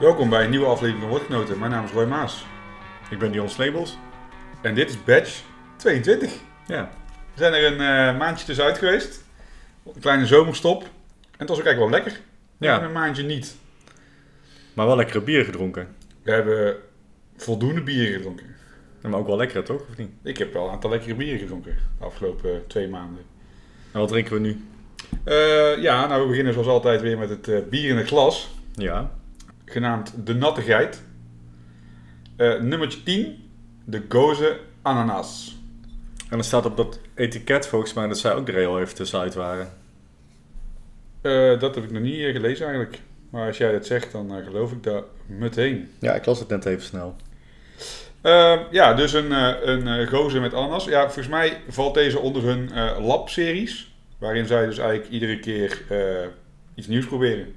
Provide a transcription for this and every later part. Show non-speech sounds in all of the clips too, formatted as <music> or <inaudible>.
Welkom bij een nieuwe aflevering van Woordgenoten. Mijn naam is Roy Maas. Ik ben Dion Slebels. En dit is badge 22. Ja. We zijn er een eh, maandje tussenuit geweest. Een kleine zomerstop. En het was ook eigenlijk wel lekker. Ja. hebben een maandje niet. Maar wel lekkere bier gedronken. We hebben voldoende bieren gedronken. Ja, Maar ook wel lekker, toch? Of niet? Ik heb wel een aantal lekkere bieren gedronken de afgelopen eh, twee maanden. En wat drinken we nu? Eh, ja, nou we beginnen zoals altijd weer met het bier in het glas. Ja. Genaamd De Natte Geit. Eh nummertje 10. De Goze Ananas. En er staat op dat etiket volgens mij dat zij ook er heel even tussenuit waren. Eh, dat heb ik nog niet eh, gelezen eigenlijk. Maar als jij dat zegt, dan geloof ik dat meteen. Ja, ik las het net even snel. Eh, ja, dus een, een gozer met ananas. Ja, volgens mij valt deze onder hun lab-series. Waarin zij dus eigenlijk iedere keer iets nieuws proberen.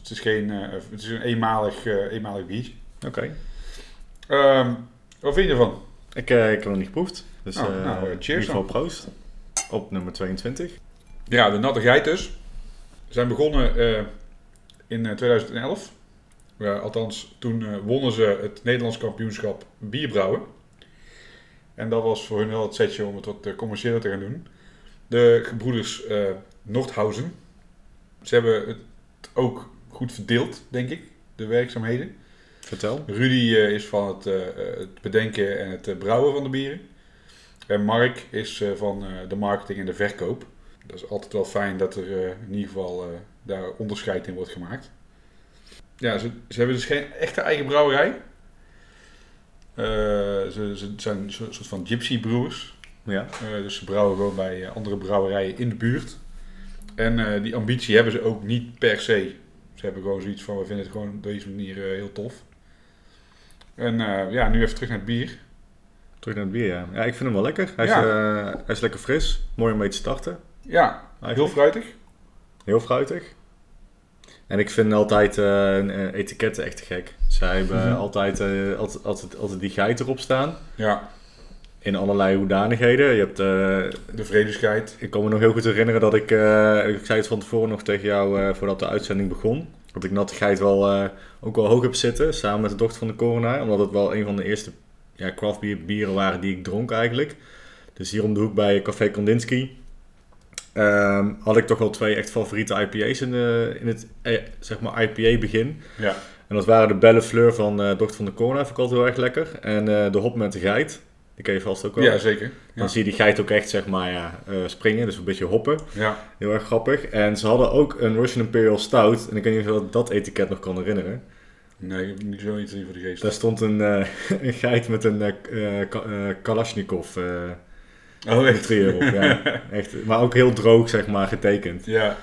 Dus het is, geen, eh, het is een eenmalig, eh eenmalig biertje. Oké. Ehm, wat vind je ervan? Ik, eh, ik heb hem nog niet geproefd. Dus Oh, nou, in cheers ieder geval dan. proost. Op nummer 22. Ja, de natte geit dus. We zijn begonnen in eh, 2011. Ja, althans, toen wonnen ze het Nederlands kampioenschap bierbrouwen. En dat was voor hun wel het setje om het wat commerciëler te gaan doen. De gebroeders Nordhausen. Ze hebben het ook goed verdeeld, denk ik, de werkzaamheden. Vertel. Rudy eh, is van het, eh, eh, het bedenken en het brouwen van de bieren. En Mark is van de marketing en de verkoop. Dat is altijd wel fijn dat er in ieder geval daar onderscheid in wordt gemaakt. Ja, ze, ze hebben dus geen echte eigen brouwerij. Ze, ze zijn een soort van gypsy broers. Ja. Dus ze brouwen gewoon bij andere brouwerijen in de buurt. En die ambitie hebben ze ook niet per se. Ze hebben gewoon zoiets van, we vinden het gewoon op deze manier eh, heel tof. En eh, ja, nu even terug naar het bier. Terug naar het bier, ja. Ja, ik vind hem wel lekker. Hij is, Ja. eh, hij is lekker fris. Mooi om mee te starten. Ja, heel fruitig. Heel fruitig. En ik vind altijd etiketten echt te gek. Zij hebben Mhm. altijd, altijd, altijd, altijd die geit erop staan. Ja, In allerlei hoedanigheden. Je hebt, eh, de vredesgeit. ik kan me nog heel goed herinneren dat ik... eh, ik zei het van tevoren nog tegen jou eh, voordat de uitzending begon. Dat ik nattigheid wel, ook wel hoog heb zitten. Samen met de dochter van de coroner. Omdat het wel een van de eerste ja, craft beer bieren waren die ik dronk eigenlijk. Dus hier om de hoek bij Café Kandinsky. ehm, had ik toch wel twee echt favoriete IPA's in, de, in het eh, zeg maar IPA begin. Ja, En dat waren de Belle Fleur van eh Dochter van de Corona, vond ik altijd heel erg lekker. En de hop met de geit, die ken je vast ook wel. ja zeker. Dan zie je die geit ook echt zeg maar ja, eh, springen, dus een beetje hoppen. ja. Heel erg grappig. En ze hadden ook een Russian Imperial Stout. En ik weet niet of je dat etiket nog kan herinneren. Nee, ik heb niet zoiets voor de geest. Daar stond een, eh, <laughs> een geit met een eh, Ka- Kalashnikov eh Oh, echt? ja. <laughs> echt, maar ook heel droog zeg maar getekend. Ja,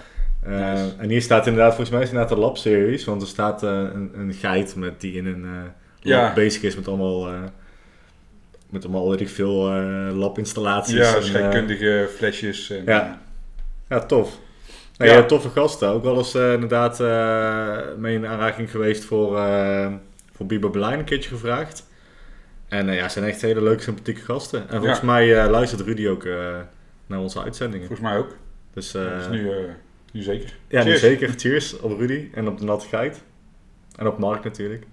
Nice. En hier staat inderdaad, volgens mij is het inderdaad de lab series, want er staat een, een geit met die in een Ja. lab bezig is met allemaal, met allemaal weet ik veel eh labinstallaties. ja scheikundige flesjes. En, ja. eh, ja, tof. Nee, Ja. toffe gasten. Ook wel eens eh, inderdaad eh, mee in aanraking geweest voor, eh voor Berlijn een keertje gevraagd. En eh, ja, ze zijn echt hele leuke, sympathieke gasten. En volgens Ja. mij eh, luistert Rudy ook eh, naar onze uitzendingen. volgens mij ook. Dus eh, dus nu, eh, nu zeker. Ja, nu zeker. <laughs> Cheers op Rudy en op de natte geit. En op Mark natuurlijk.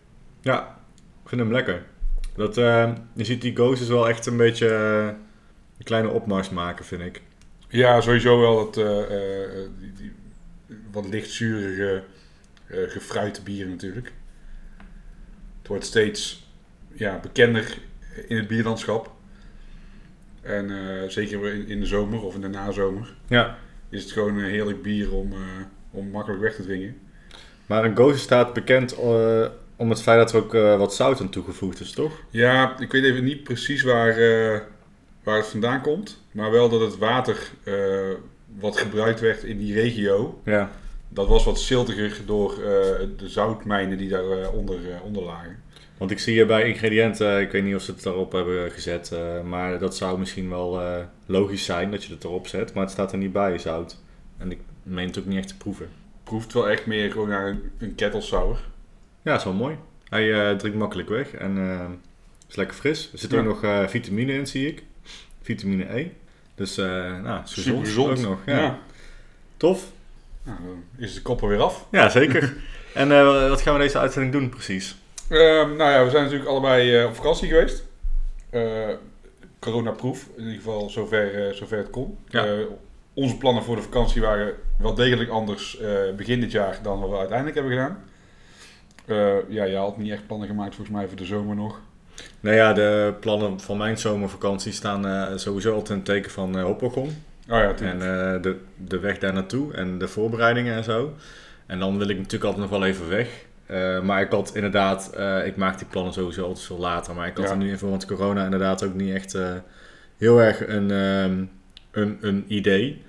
Ja, ik vind hem lekker. Dat, eh, je ziet die Ghost is wel echt een beetje eh, een kleine opmars maken, vind ik. Ja, sowieso wel dat eh, eh, die, die, wat lichtzurige, gefruite bier natuurlijk. Het wordt steeds ja, bekender in het bierlandschap. En zeker in, in de zomer of in de nazomer Ja. is het gewoon een heerlijk bier om, om makkelijk weg te drinken. Maar een Ghost staat bekend om het feit dat er ook eh, wat zout aan toegevoegd is, toch? Ja, ik weet even niet precies waar, eh, waar het vandaan komt. Maar wel dat het water eh, wat gebruikt werd in die regio, Ja. dat was wat ziltiger door de zoutmijnen die daaronder onder, onder lagen. Want ik zie hier bij ingrediënten, ik weet niet of ze het daarop hebben gezet, maar dat zou misschien wel logisch zijn dat je het erop zet. Maar het staat er niet bij, zout. En ik meen het ook niet echt te proeven. Proeft wel echt meer gewoon naar een, een Ja, is wel mooi. Hij eh, drinkt makkelijk weg en eh, is lekker fris. Er zit Ja. ook nog eh, vitamine in, zie ik. Vitamine E. Dus, nou, is gezond, ook nog. Ja. Ja. Tof. Nou, dan is de koppel weer af. Ja, zeker. <laughs> en wat gaan we deze uitzending doen precies? Ehm, nou ja, we zijn natuurlijk allebei op vakantie geweest. Eh coronaproof, in ieder geval zover, zover het kon. Ja. Onze plannen voor de vakantie waren wel degelijk anders begin dit jaar dan wat we uiteindelijk hebben gedaan. Eh, ja, je had niet echt plannen gemaakt volgens mij voor de zomer nog. Nou ja, de plannen van mijn zomervakantie staan eh, sowieso altijd in het teken van uh. Oh ja. En de, de weg daar naartoe en de voorbereidingen en zo. En dan wil ik natuurlijk altijd nog wel even weg. Maar ik had inderdaad, ik maak die plannen sowieso altijd veel later. Maar ik had Ja. er nu in verband met corona inderdaad ook niet echt heel erg een, een, een idee.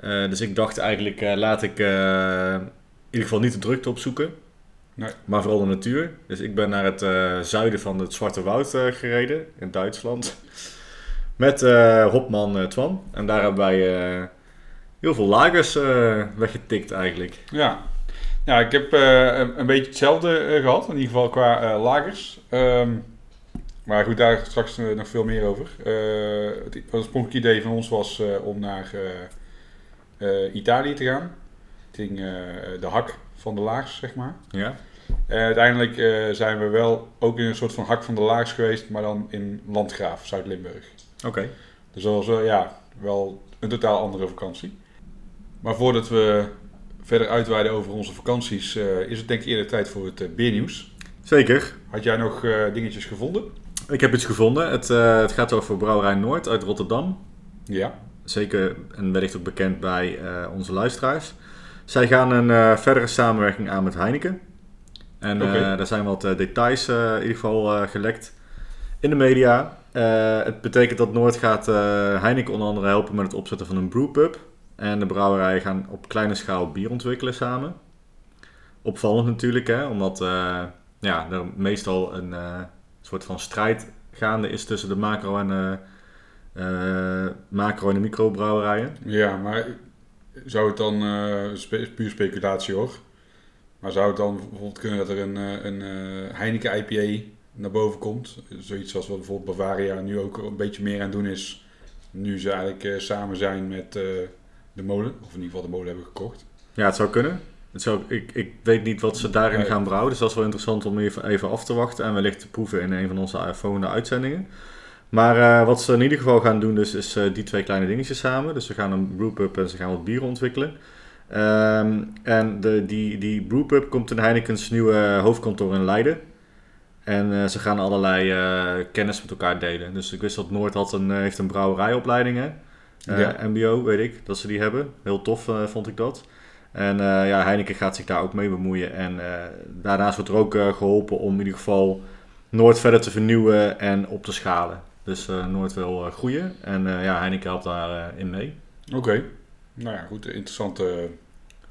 Dus ik dacht eigenlijk, laat ik in ieder geval niet de drukte opzoeken. Nee. Maar vooral de natuur. Dus ik ben naar het eh, zuiden van het Zwarte Woud eh, gereden, in Duitsland. <laughs> Met eh, Hopman Twan. En daar hebben wij heel veel lagers weggetikt eigenlijk. Ja. ja, ik heb een, een beetje hetzelfde eh, gehad, in ieder geval qua lagers. Ehm, maar goed, daar straks nog veel meer over. Eh, het oorspronkelijke idee van ons was om naar Italië te gaan. Het ging de hak van de laags, zeg maar. Ja? En uiteindelijk eh, zijn we wel ook in een soort van hak van de laags geweest, maar dan in Landgraaf, Zuid-Limburg. Oké. Dus dat was wel, ja, wel een totaal andere vakantie. Maar voordat we verder uitweiden over onze vakanties, eh, is het denk ik eerder tijd voor het eh, beernieuws. Zeker. Had jij nog eh, dingetjes gevonden? Ik heb iets gevonden. Het, eh, het gaat over Brouwerij Noord uit Rotterdam. Ja. Zeker en wellicht ook bekend bij eh, onze luisteraars. Zij gaan een eh, verdere samenwerking aan met Heineken. En eh, daar zijn wat eh, details in ieder geval gelekt in de media. Het betekent dat Noord gaat Heineken onder andere helpen met het opzetten van een brewpub. En de brouwerijen gaan op kleine schaal bier ontwikkelen samen. Opvallend natuurlijk, hè, omdat ja, er meestal een soort van strijd gaande is tussen de macro en macro- en de microbrouwerijen. Ja, maar zou het dan, eh, spe- puur speculatie hoor, maar zou het dan bijvoorbeeld kunnen dat er een, eh, een eh, Heineken IPA naar boven komt? Zoiets als wat bijvoorbeeld Bavaria nu ook een beetje meer aan het doen is, nu ze eigenlijk samen zijn met de molen, of in ieder geval de molen hebben gekocht. Ja, het zou kunnen. Het zou, ik, ik weet niet wat ze daarin Nee. gaan brouwen, dus dat is wel interessant om even, even af te wachten en wellicht te proeven in een van onze volgende uitzendingen. Maar eh, wat ze in ieder geval gaan doen dus, is eh, die twee kleine dingetjes samen. Dus ze gaan een brewpub en ze gaan wat bieren ontwikkelen. Ehm, en de, die, die brewpub komt in Heineken's nieuwe hoofdkantoor in Leiden. En eh, ze gaan allerlei kennis met elkaar delen. Dus ik wist dat Noord had een, heeft een brouwerijopleiding, hè? Ja. MBO, weet ik, dat ze die hebben. Heel tof vond ik dat. En ja, Heineken gaat zich daar ook mee bemoeien. En daarnaast wordt er ook eh, geholpen om in ieder geval Noord verder te vernieuwen en op te schalen. Dus eh, Noord wil eh, groeien. En eh, ja, Heineken helpt daarin in mee. Oké, nou ja goed, interessante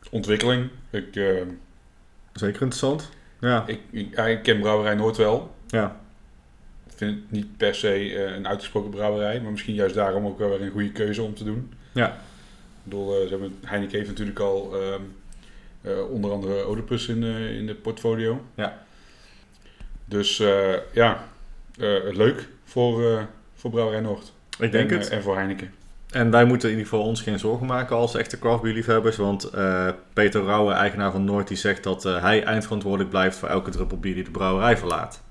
ontwikkeling. Ik, Zeker interessant. Ja, ik, ik, ja, ik ken Brouwerij Noord wel. ja. Ik vind het niet per se een uitgesproken brouwerij, maar misschien juist daarom ook wel weer een goede keuze om te doen. Ja. Ik bedoel, ze hebben, Heineken heeft natuurlijk al ehm, eh, onder andere Oedipus in, de in de portfolio. Ja. Dus ja, leuk voor, eh, voor Brouwerij Noord. ik denk en, het. eh, en voor Heineken. En wij moeten in ieder geval ons geen zorgen maken als echte craftbeerliefhebbers. Want eh, Peter Rauwe, eigenaar van Noord, die zegt dat eh, hij eindverantwoordelijk blijft voor elke druppel bier die de brouwerij verlaat.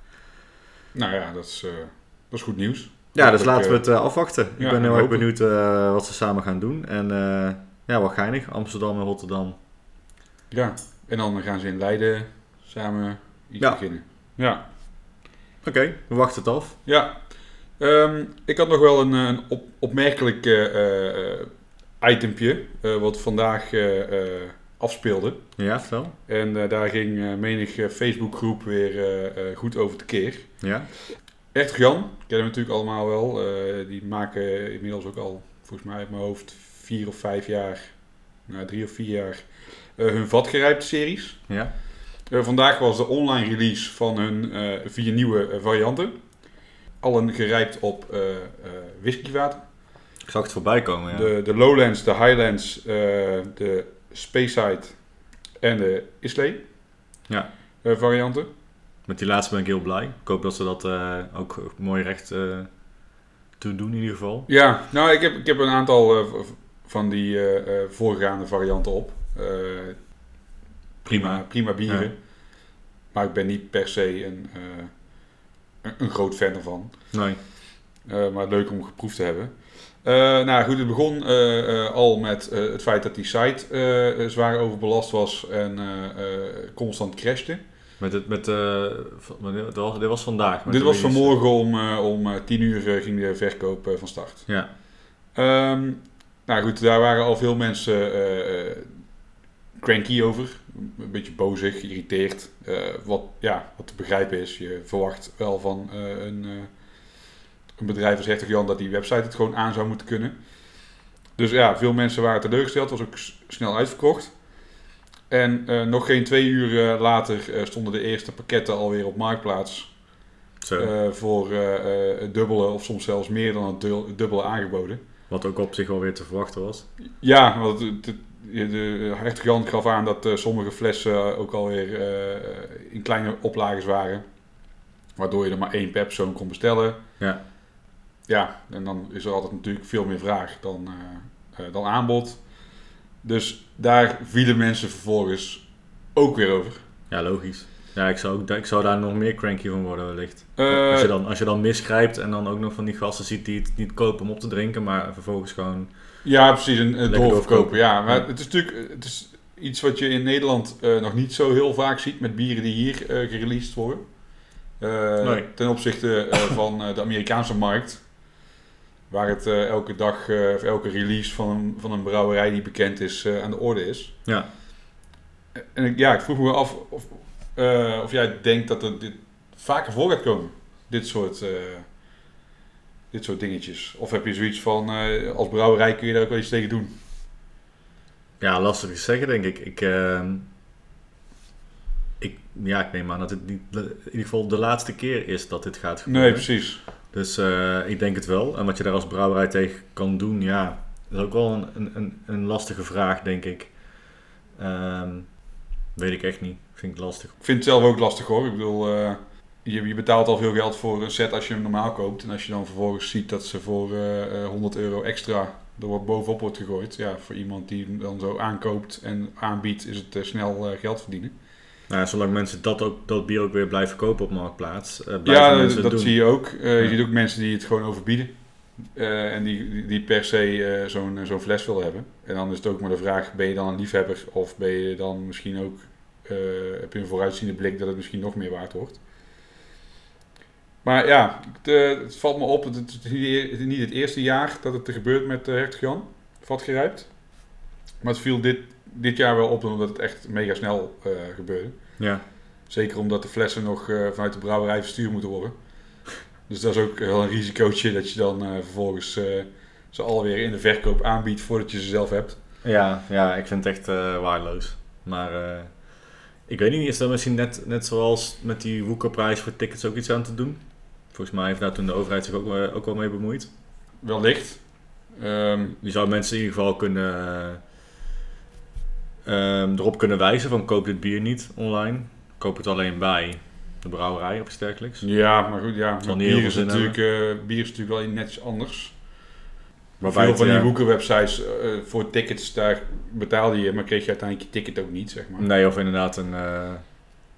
Nou ja, dat is, eh, dat is goed nieuws. Ja, dus laten we eh, het eh, afwachten. Ik ben heel erg benieuwd eh, wat ze samen gaan doen. En eh, ja, wat geinig. Amsterdam en Rotterdam. Ja, en dan gaan ze in Leiden samen iets Ja. beginnen. Ja, Oké, we wachten het af. ja. Ehm, ik had nog wel een, eh, een op, opmerkelijk eh, itempje wat vandaag afspeelde. Ja, vertel. En daar ging menig Facebookgroep weer goed over tekeer. Ja, Echt Jan, kennen we natuurlijk allemaal wel. die maken inmiddels ook al, volgens mij uit mijn hoofd, vier of vijf jaar, nou drie of vier jaar, hun vatgerijpte series. ja. Eh, vandaag was de online release van hun eh, vier nieuwe eh, varianten. Allen gerijpt op whiskywater. Ik zag het voorbij komen, ja. De, de Lowlands, de Highlands, de Speyside en de Islay Ja. varianten. Met die laatste ben ik heel blij. Ik hoop dat ze dat ook mooi recht toe doen in ieder geval. Ja, nou ik heb, ik heb een aantal van die voorgaande varianten op. Prima. prima bieren. Ja. Maar ik ben niet per se een, eh, een, een groot fan ervan. Nee. Eh, maar leuk om geproefd te hebben. Eh, nou goed, het begon al met het feit dat die site zwaar overbelast was en constant crashte. Met het, met, dit, was, vandaag. Dit was vanmorgen om, om 10 uur ging de verkoop van start. Ja. Ehm, nou goed, daar waren al veel mensen cranky over. Een beetje bozig, geïrriteerd. Eh, wat, ja, wat te begrijpen is. Je verwacht wel van eh, een, eh, een bedrijf als Hertog Jan dat die website het gewoon aan zou moeten kunnen. Dus ja, veel mensen waren teleurgesteld. was ook snel uitverkocht. En nog geen twee uur later stonden de eerste pakketten alweer op Marktplaats. Zo. voor het dubbele of soms zelfs meer dan het dubbele aangeboden. Wat ook op zich wel weer te verwachten was. Ja, want het- het- de, Hertog Jan gaf aan dat eh, sommige flessen ook alweer eh, in kleine oplages waren. Waardoor je er maar één per persoon kon bestellen. Ja. Ja, en dan is er altijd natuurlijk veel meer vraag dan, eh, eh, dan aanbod. Dus daar vielen mensen vervolgens ook weer over. Ja, logisch. Ja, ik zou, ook, ik zou daar nog meer cranky van worden wellicht. Eh, als, je dan, als je dan misgrijpt en dan ook nog van die gasten ziet die het niet kopen om op te drinken, maar vervolgens gewoon... Ja, precies, een, een doorverkopen. Ja, maar het is natuurlijk het is iets wat je in Nederland eh, nog niet zo heel vaak ziet met bieren die hier eh gereleased worden. Eh, Nee. Ten opzichte eh, <coughs> van eh, de Amerikaanse markt. Waar het eh, elke dag, eh, of elke release van een, van een brouwerij die bekend is, eh, aan de orde is. Ja, En ik, ja, ik vroeg me af of, eh, of jij denkt dat er dit vaker voor gaat komen. Dit soort, eh, dit soort dingetjes. Of heb je zoiets van, eh, als brouwerij kun je daar ook wel iets tegen doen? ja lastig te zeggen denk ik. Ik, ehm, ik. Ja, ik neem aan dat het niet, in ieder geval de laatste keer is dat dit gaat gebeuren. Nee, precies. Dus eh, ik denk het wel. En wat je daar als brouwerij tegen kan doen, ja, dat is ook wel een, een, een, lastige vraag, denk ik. Ehm, weet ik echt niet. Vind ik lastig. Ik vind het zelf ook lastig hoor. Ik bedoel, eh, je, je betaalt al veel geld voor een set als je hem normaal koopt. En als je dan vervolgens ziet dat ze voor eh, eh, 100 euro extra er wat bovenop wordt gegooid. Ja, voor iemand die hem dan zo aankoopt en aanbiedt, is het eh, snel eh, geld verdienen. Nou, ja, zolang mensen dat, ook, dat bier ook weer blijven kopen op Marktplaats, eh blijven Ja, mensen dat het doen. zie je ook. Eh, Je Ja. ziet ook mensen die het gewoon overbieden. Eh, en die, die, per se eh, zo'n zo'n fles willen hebben. En dan is het ook maar de vraag, ben je dan een liefhebber? Of ben je dan misschien ook, eh, heb je een vooruitziende blik dat het misschien nog meer waard wordt? Maar ja, het, eh, het valt me op, het het niet- het is niet het eerste jaar dat het er gebeurt met uh, Hertog Jan, vatgerijpt. Maar het viel dit, dit jaar wel op omdat het echt mega snel eh, gebeurde. Ja, Zeker omdat de flessen nog eh, vanuit de brouwerij verstuurd moeten worden. Dus dat is ook wel een risicootje dat je dan eh, vervolgens eh, ze alweer in de verkoop aanbiedt voordat je ze zelf hebt. ja, ja ik vind het echt eh, waardeloos. Maar eh, ik weet niet, is er misschien net, net zoals met die woekerprijs voor tickets ook iets aan te doen? Volgens mij heeft daar toen de overheid zich ook, eh, ook wel mee bemoeid. Wellicht. Die zou mensen in ieder geval kunnen, eh, ehm, erop kunnen wijzen van koop dit bier niet online. Koop het alleen bij de brouwerij of iets dergelijks. ja, maar goed, ja. Maar bier, is natuurlijk, eh, bier is natuurlijk wel net iets anders. Waarbij Veel van die ja, woekerwebsites eh, voor tickets, daar betaalde je, maar kreeg je uiteindelijk je ticket ook niet, zeg maar. Nee, of inderdaad een, eh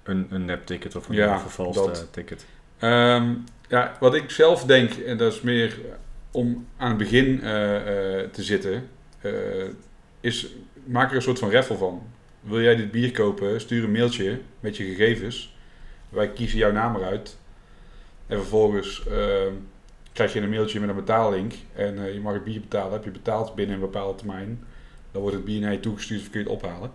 een, een nep-ticket of een Ja, vervalst ticket. Ehm, ja, wat ik zelf denk, en dat is meer om aan het begin eh, eh, te zitten, eh, is maak er een soort van raffle van. Wil jij dit bier kopen, stuur een mailtje met je gegevens. Wij kiezen jouw naam eruit. En vervolgens krijg je een mailtje met een betaallink. En je mag het bier betalen. Heb je betaald binnen een bepaalde termijn. Dan wordt het bier naar je toegestuurd of kun je het ophalen.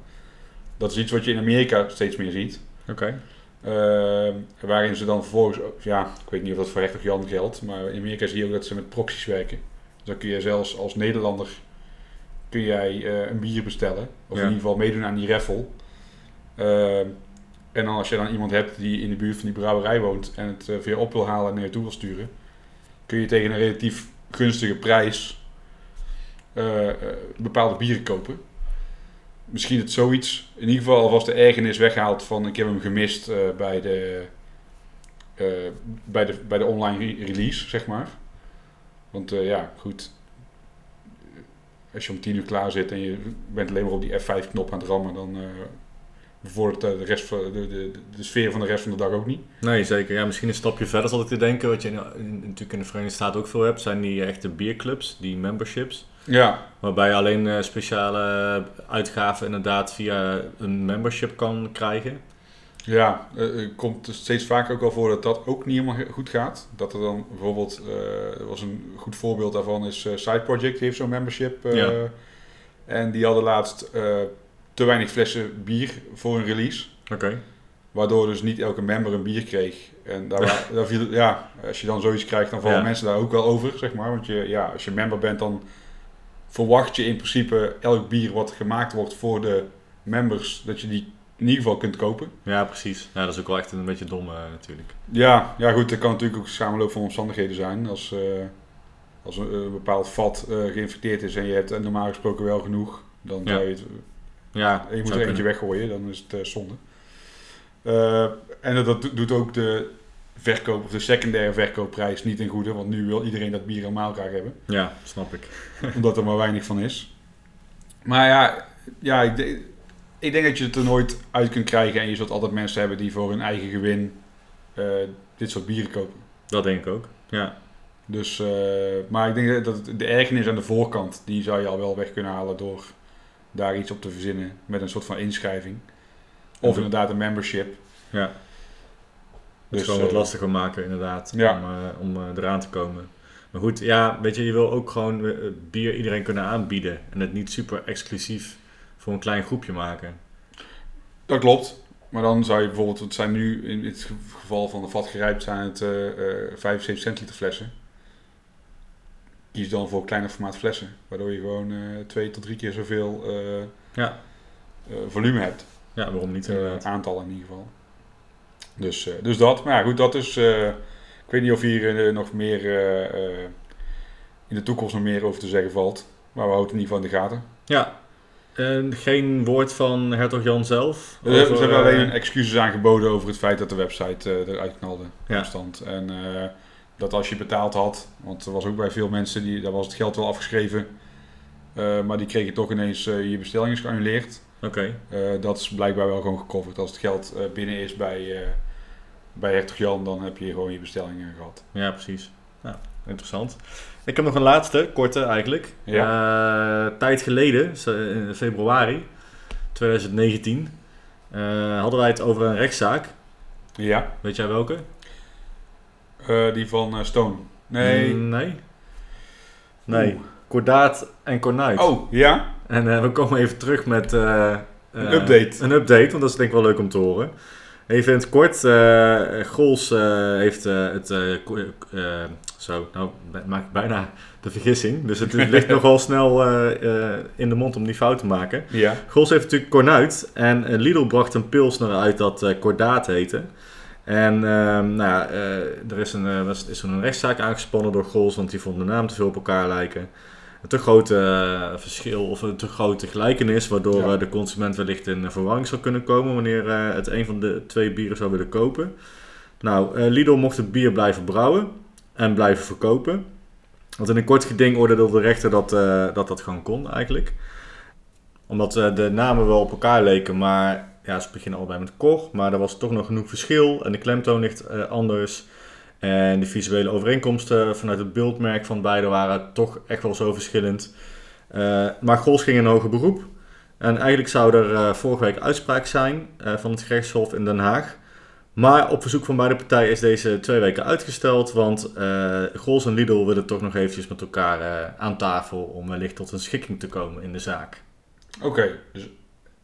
Dat is iets wat je in Amerika steeds meer ziet. Oké. Uh, waarin ze dan vervolgens, ja, ik weet niet of dat voor Hertog Jan geldt, maar in Amerika zie je ook dat ze met proxies werken. Dus dan kun je zelfs als Nederlander kun jij eh, een bier bestellen, of Ja. in ieder geval meedoen aan die raffle. Uh, en dan als je dan iemand hebt die in de buurt van die brouwerij woont en het eh, weer op wil halen en naar je toe wil sturen, kun je tegen een relatief gunstige prijs eh, bepaalde bieren kopen. Misschien het zoiets. In ieder geval alvast de ergernis weghaalt van ik heb hem gemist eh, bij, de, eh, bij, de, bij de online re- release, zeg maar. Want eh, ja, goed. als je om 10 uur klaar zit en je bent alleen maar op die F5-knop aan het rammen, dan bevordert de, rest van, de, de, de sfeer van de rest van de dag ook niet. Nee, zeker. Ja, misschien een stapje verder zal ik te denken. Wat je in, in- natuurlijk in de Verenigde Staten ook veel hebt, zijn die echte bierclubs, die memberships. Ja, Waarbij je alleen eh, speciale uitgaven inderdaad via een membership kan krijgen. Ja, eh, er komt steeds vaker ook wel voor dat dat ook niet helemaal goed gaat. Dat er dan bijvoorbeeld, eh, er was een goed voorbeeld daarvan is eh, Side Project, die heeft zo'n membership. eh, Ja. En die hadden laatst eh, te weinig flessen bier voor een release. Oké. Waardoor dus niet elke member een bier kreeg. En daar, <laughs> daar viel, ja, als je dan zoiets krijgt, dan vallen Ja. mensen daar ook wel over, zeg maar. Want je, ja, als je member bent, dan verwacht je in principe elk bier wat gemaakt wordt voor de members, dat je die in ieder geval kunt kopen. Ja, precies. Ja, dat is ook wel echt een beetje dom eh, natuurlijk. Ja, ja goed, er kan natuurlijk ook een samenloop van omstandigheden zijn. Als, eh, als een, een bepaald vat eh, geïnfecteerd is en je hebt normaal gesproken wel genoeg, dan Ja. zou je het, Ja, je moet er eentje kunnen. weggooien, dan is het zonde. En dat- dat doet ook de verkoop, of de secundaire verkoopprijs niet in goede, want nu wil iedereen dat bier helemaal graag hebben, Ja, snap ik. <laughs> omdat er maar weinig van is. Maar ja, ja ik, de- ik denk dat je het er nooit uit kunt krijgen en je zult altijd mensen hebben die voor hun eigen gewin eh, dit soort bieren kopen. Dat denk ik ook. Ja, Dus, eh, maar ik denk dat de ergernis aan de voorkant, die zou je al wel weg kunnen halen door daar iets op te verzinnen met een soort van inschrijving. Of inderdaad een membership. ja. Het Dus, gewoon wat eh, lastiger maken inderdaad, Ja. om, eh, om eh, eraan te komen. Maar goed, ja, weet je, je wil ook gewoon bier iedereen kunnen aanbieden. En het niet super exclusief voor een klein groepje maken. Dat klopt. Maar dan zou je bijvoorbeeld, het zijn nu in het geval van de vat gerijpt zijn het eh, eh, 75 centiliter flessen. Kies dan voor kleiner formaat flessen. Waardoor je gewoon twee tot drie keer zoveel Ja. volume hebt. Ja, waarom niet aantal in ieder geval. Dus, eh, dus dat. Maar ja, goed, dat is. eh, ik weet niet of hier eh, nog meer. in de toekomst nog meer over te zeggen valt. Maar we houden het in ieder geval in de gaten. Ja. En geen woord van hertog Jan zelf? Over, ze hebben alleen een excuses aangeboden over het feit dat de website eruit knalde. Ja. En dat als je betaald had, want er was ook bij veel mensen, die, daar was het geld wel afgeschreven. maar die kregen toch ineens je bestelling is geannuleerd. Oké, dat is blijkbaar wel gewoon gecoverd. Als het geld binnen is bij, bij Hertog Jan, dan heb je gewoon je bestellingen gehad. ja precies. Ja, interessant. Ik heb nog een laatste, korte eigenlijk. Eh, tijd geleden, in februari 2019, eh, hadden wij het over een rechtszaak. Ja, Weet jij welke? eh, die van Stone. Nee. Mm, Nee. Nee. Oeh. Kordaat en Kornuit. Oh, ja? En we komen even terug met Een update. Een update, want dat is denk ik wel leuk om te horen. Even in het kort, eh Gols eh, heeft eh, het... eh, ko- eh, zo, nou maak ik bijna de vergissing. Dus het ligt <laughs> nogal snel in de mond om die fout te maken. Ja. Gols heeft natuurlijk Kornuit en Lidl bracht een pilsner uit dat Kordaat heette. En ehm, nou ja, er is een, was- is een rechtszaak aangespannen door Gols, want die vond de naam te veel op elkaar lijken. Een te grote eh, verschil of een te grote gelijkenis, waardoor Ja. eh, de consument wellicht in verwarring zou kunnen komen wanneer eh, het een van de twee bieren zou willen kopen. Nou, Lidl mocht het bier blijven brouwen en blijven verkopen. Want in een kort geding oordeelde de rechter dat, dat dat gewoon kon eigenlijk. Omdat de namen wel op elkaar leken, maar ja, ze beginnen allebei met Cor. Maar er was toch nog genoeg verschil en de klemtoon ligt anders. En de visuele overeenkomsten vanuit het beeldmerk van beide waren toch echt wel zo verschillend. Eh, maar Gols ging in hoger beroep. En eigenlijk zou er eh, vorige week uitspraak zijn eh, van het gerechtshof in Den Haag. Maar op verzoek van beide partijen is deze twee weken uitgesteld. Want Gols en Lidl willen toch nog eventjes met elkaar aan tafel om wellicht tot een schikking te komen in de zaak. Oké, dus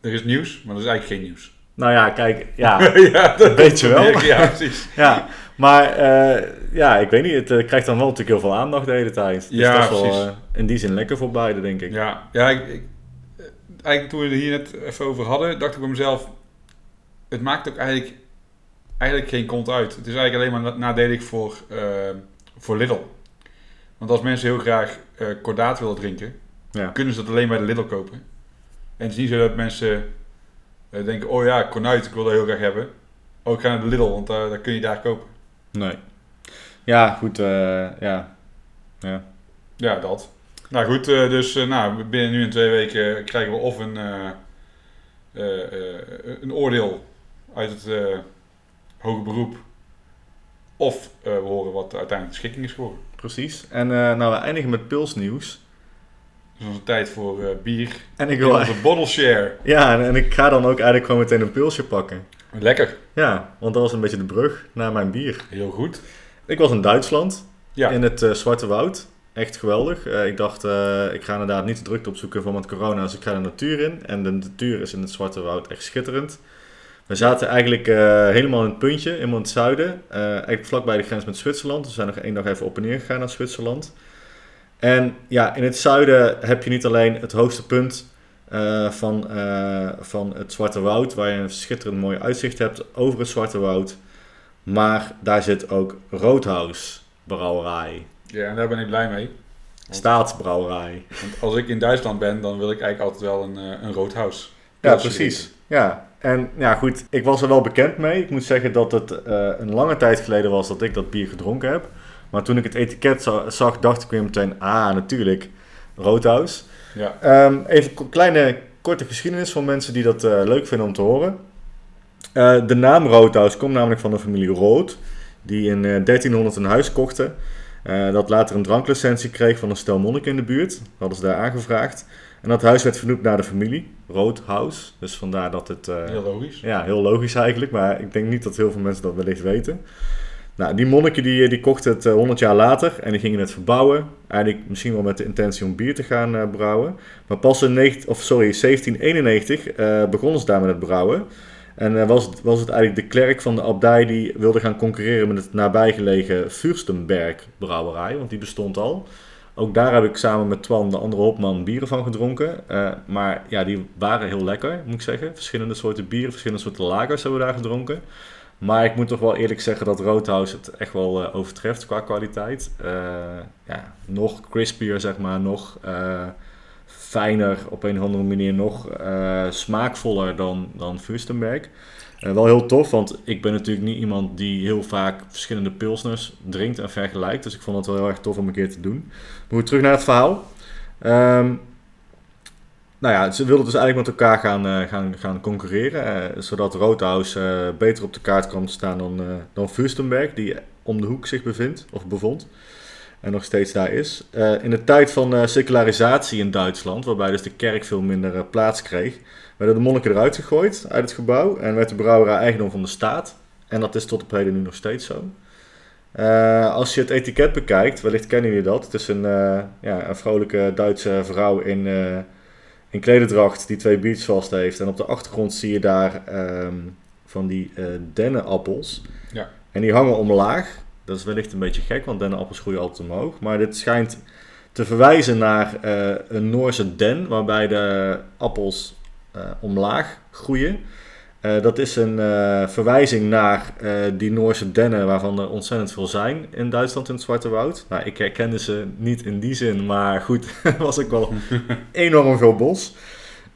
er is nieuws, maar er is eigenlijk geen nieuws. Nou ja, kijk, ja, <laughs> ja, dat weet je wel. Ja, precies. <laughs> ja. Maar eh, ja, ik weet niet, het eh, krijgt dan wel natuurlijk heel veel aandacht de hele tijd. Dus Ja, dat is wel eh, in die zin lekker voor beide, denk ik. Ja, ja ik, ik- eigenlijk toen we het hier net even over hadden, dacht ik bij mezelf, het maakt ook eigenlijk, eigenlijk geen kont uit. Het is eigenlijk alleen maar na- nadelig voor, voor Lidl. Want als mensen heel graag kordaat willen drinken, Ja. kunnen ze dat alleen bij de Lidl kopen. En het is niet zo dat mensen denken, oh ja, kornuit, ik wil dat heel graag hebben. Oh, ik ga naar de Lidl, want daar kun je daar kopen. Nee. Ja, goed, eh, ja. Ja. Ja, dat. Nou goed, eh, dus eh, nou, binnen nu en twee weken krijgen we of een, een oordeel uit het eh hoge beroep. Of we horen wat uiteindelijk de schikking is geworden. Precies. En nou, we eindigen met pilsnieuws. Dus onze tijd voor bier. En ik wil... onze bottle share. Ja, en, en ik ga dan ook eigenlijk gewoon meteen een pilsje pakken. Lekker. Ja, want dat was een beetje de brug naar mijn bier. Heel goed. Ik was in Duitsland, Ja, in het eh, Zwarte Woud. Echt geweldig. Eh, ik dacht, eh, ik ga inderdaad niet de drukte opzoeken van met corona, dus ik ga de natuur in. En de natuur is in het Zwarte Woud echt schitterend. We zaten eigenlijk helemaal in het puntje, helemaal in het zuiden. eigenlijk vlakbij de grens met Zwitserland. We zijn nog één dag even op en neer gegaan naar Zwitserland. En ja, in het zuiden heb je niet alleen het hoogste punt eh, van, eh, van het Zwarte Woud, waar je een schitterend mooi uitzicht hebt over het Zwarte Woud. Maar daar zit ook Roodhuis Brouwerij. ja, en daar ben ik blij mee. Staatsbrouwerij. Want als ik in Duitsland ben, dan wil ik eigenlijk altijd wel een, eh, een rood huis. Ja, precies. Ja, en ja goed, ik was er wel bekend mee. Ik moet zeggen dat het een lange tijd geleden was dat ik dat bier gedronken heb. Maar toen ik het etiket za- zag, dacht ik weer meteen, ah natuurlijk, Roodhuis. Ja, Ehm, even een kleine korte geschiedenis voor mensen die dat eh, leuk vinden om te horen. Eh, de naam Roodhuis komt namelijk van de familie Rood, die in eh, 1300 een huis kochten. eh, dat later een dranklicentie kreeg van een stel monniken in de buurt. Dat hadden ze daar aangevraagd. En dat huis werd vernoemd naar de familie, Roodhuis. Dus vandaar dat het... eh, heel logisch. ja, heel logisch eigenlijk, maar ik denk niet dat heel veel mensen dat wellicht weten. Nou, die monniken die, die kochten het eh, 100 jaar later en die gingen het verbouwen. Eigenlijk misschien wel met de intentie om bier te gaan eh, brouwen. Maar pas in 19, of sorry, 1791 eh, begonnen ze daar met het brouwen. En eh, was, het, was het eigenlijk de klerk van de abdij die wilde gaan concurreren met het nabijgelegen Fürstenberg brouwerij, want die bestond al. Ook daar heb ik samen met Twan, de andere hopman, bieren van gedronken. Eh, maar ja, die waren heel lekker, moet ik zeggen. Verschillende soorten bieren, verschillende soorten lagers hebben we daar gedronken. Maar ik moet toch wel eerlijk zeggen dat Roodhouse het echt wel eh, overtreft qua kwaliteit. Eh, ja, nog crispier, zeg maar, nog eh, fijner op een of andere manier, nog smaakvoller dan, dan Fürstenberg. Wel heel tof, want ik ben natuurlijk niet iemand die heel vaak verschillende pilsners drinkt en vergelijkt. Dus ik vond het wel heel erg tof om een keer te doen. Maar goed, terug naar het verhaal. Ehm, nou ja, ze wilden dus eigenlijk met elkaar gaan, eh, gaan, gaan concurreren. eh, zodat Roodhuis eh, beter op de kaart kwam te staan dan, dan Fürstenberg, die om de hoek zich bevindt, of bevond. En nog steeds daar is. In de tijd van secularisatie in Duitsland, waarbij dus de kerk veel minder plaats kreeg, werden de monniken eruit gegooid uit het gebouw en werd de brouwerij eigendom van de staat. En dat is tot op heden nu nog steeds zo. Als je het etiket bekijkt, wellicht kennen jullie dat. Het is een, ja, een vrolijke Duitse vrouw in, in klederdracht die twee biertjes vast heeft. En op de achtergrond zie je daar ehm, van die eh dennenappels. Ja. En die hangen omlaag. Dat is wellicht een beetje gek, want dennenappels groeien altijd omhoog. Maar dit schijnt te verwijzen naar eh, een Noorse den, waarbij de appels eh, omlaag groeien. Eh, dat is een eh, verwijzing naar eh, die Noorse dennen, waarvan er ontzettend veel zijn in Duitsland in het Zwarte Woud. Nou, ik herkende ze niet in die zin, maar goed, <laughs> was ik wel <laughs> enorm veel bos.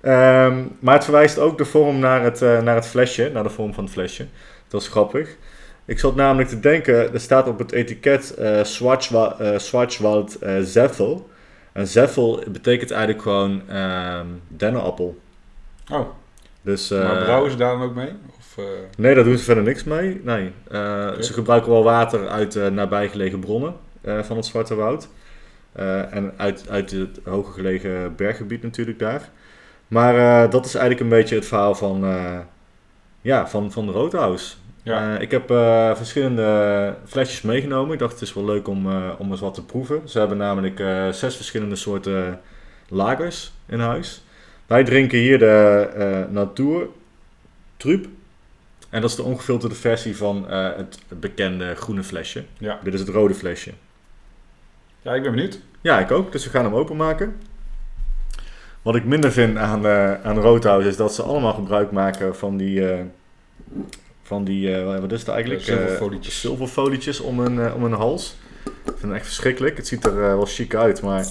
Ehm, maar het verwijst ook de vorm naar het, naar het flesje, naar de vorm van het flesje. Dat is grappig. Ik zat namelijk te denken, er staat op het etiket eh Schwarzwa- Schwarzwald Zeffel. En Zeffel betekent eigenlijk gewoon ehm dennenappel. Oh, Dus, eh, maar brouwen ze daar dan ook mee? Of, eh, Nee, daar doen ze verder niks mee. Nee. Eh. Ze gebruiken wel water uit nabijgelegen bronnen van het Zwarte Woud. En uit, uit het hoger gelegen berggebied natuurlijk daar. Maar dat is eigenlijk een beetje het verhaal van, ja, van, van de Roodhuis. ja. Ik heb verschillende flesjes meegenomen. Ik dacht het is wel leuk om, om eens wat te proeven. Ze hebben namelijk zes verschillende soorten lagers in huis. Wij drinken hier de Natuur Trup. En dat is de ongefilterde versie van eh, het bekende groene flesje. ja. Dit is het rode flesje. ja, ik ben benieuwd. Ja, ik ook. Dus we gaan hem openmaken. Wat ik minder vind aan, eh aan Roodhouse is dat ze allemaal gebruik maken van die... van die, wat is het eigenlijk? Zilverfolietjes. Zilverfolietjes om hun, om hun hals. Ik vind het echt verschrikkelijk. Het ziet er wel chic uit, maar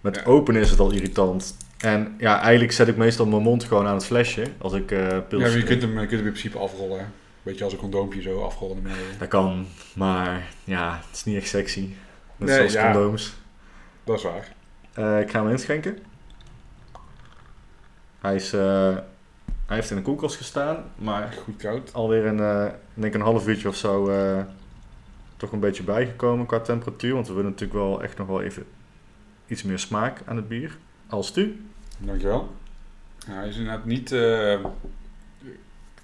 met Ja. openen is het al irritant. En ja, eigenlijk zet ik meestal mijn mond gewoon aan het flesje als ik eh pils Ja, maar je kunt hem, je kunt hem in principe afrollen. hè. Beetje als een condoompje zo afrollen naar beneden. Dat kan, maar ja, het is niet echt sexy. Net Nee, zoals ja. condooms. Dat is waar. Eh, ik ga hem inschenken. Hij, is, eh, hij heeft in de koelkast gestaan, maar Goed koud. alweer een, denk een half uurtje of zo toch een beetje bijgekomen qua temperatuur. Want we willen natuurlijk wel echt nog wel even iets meer smaak aan het bier. Als u. Dankjewel. Ja, hij is inderdaad niet eh,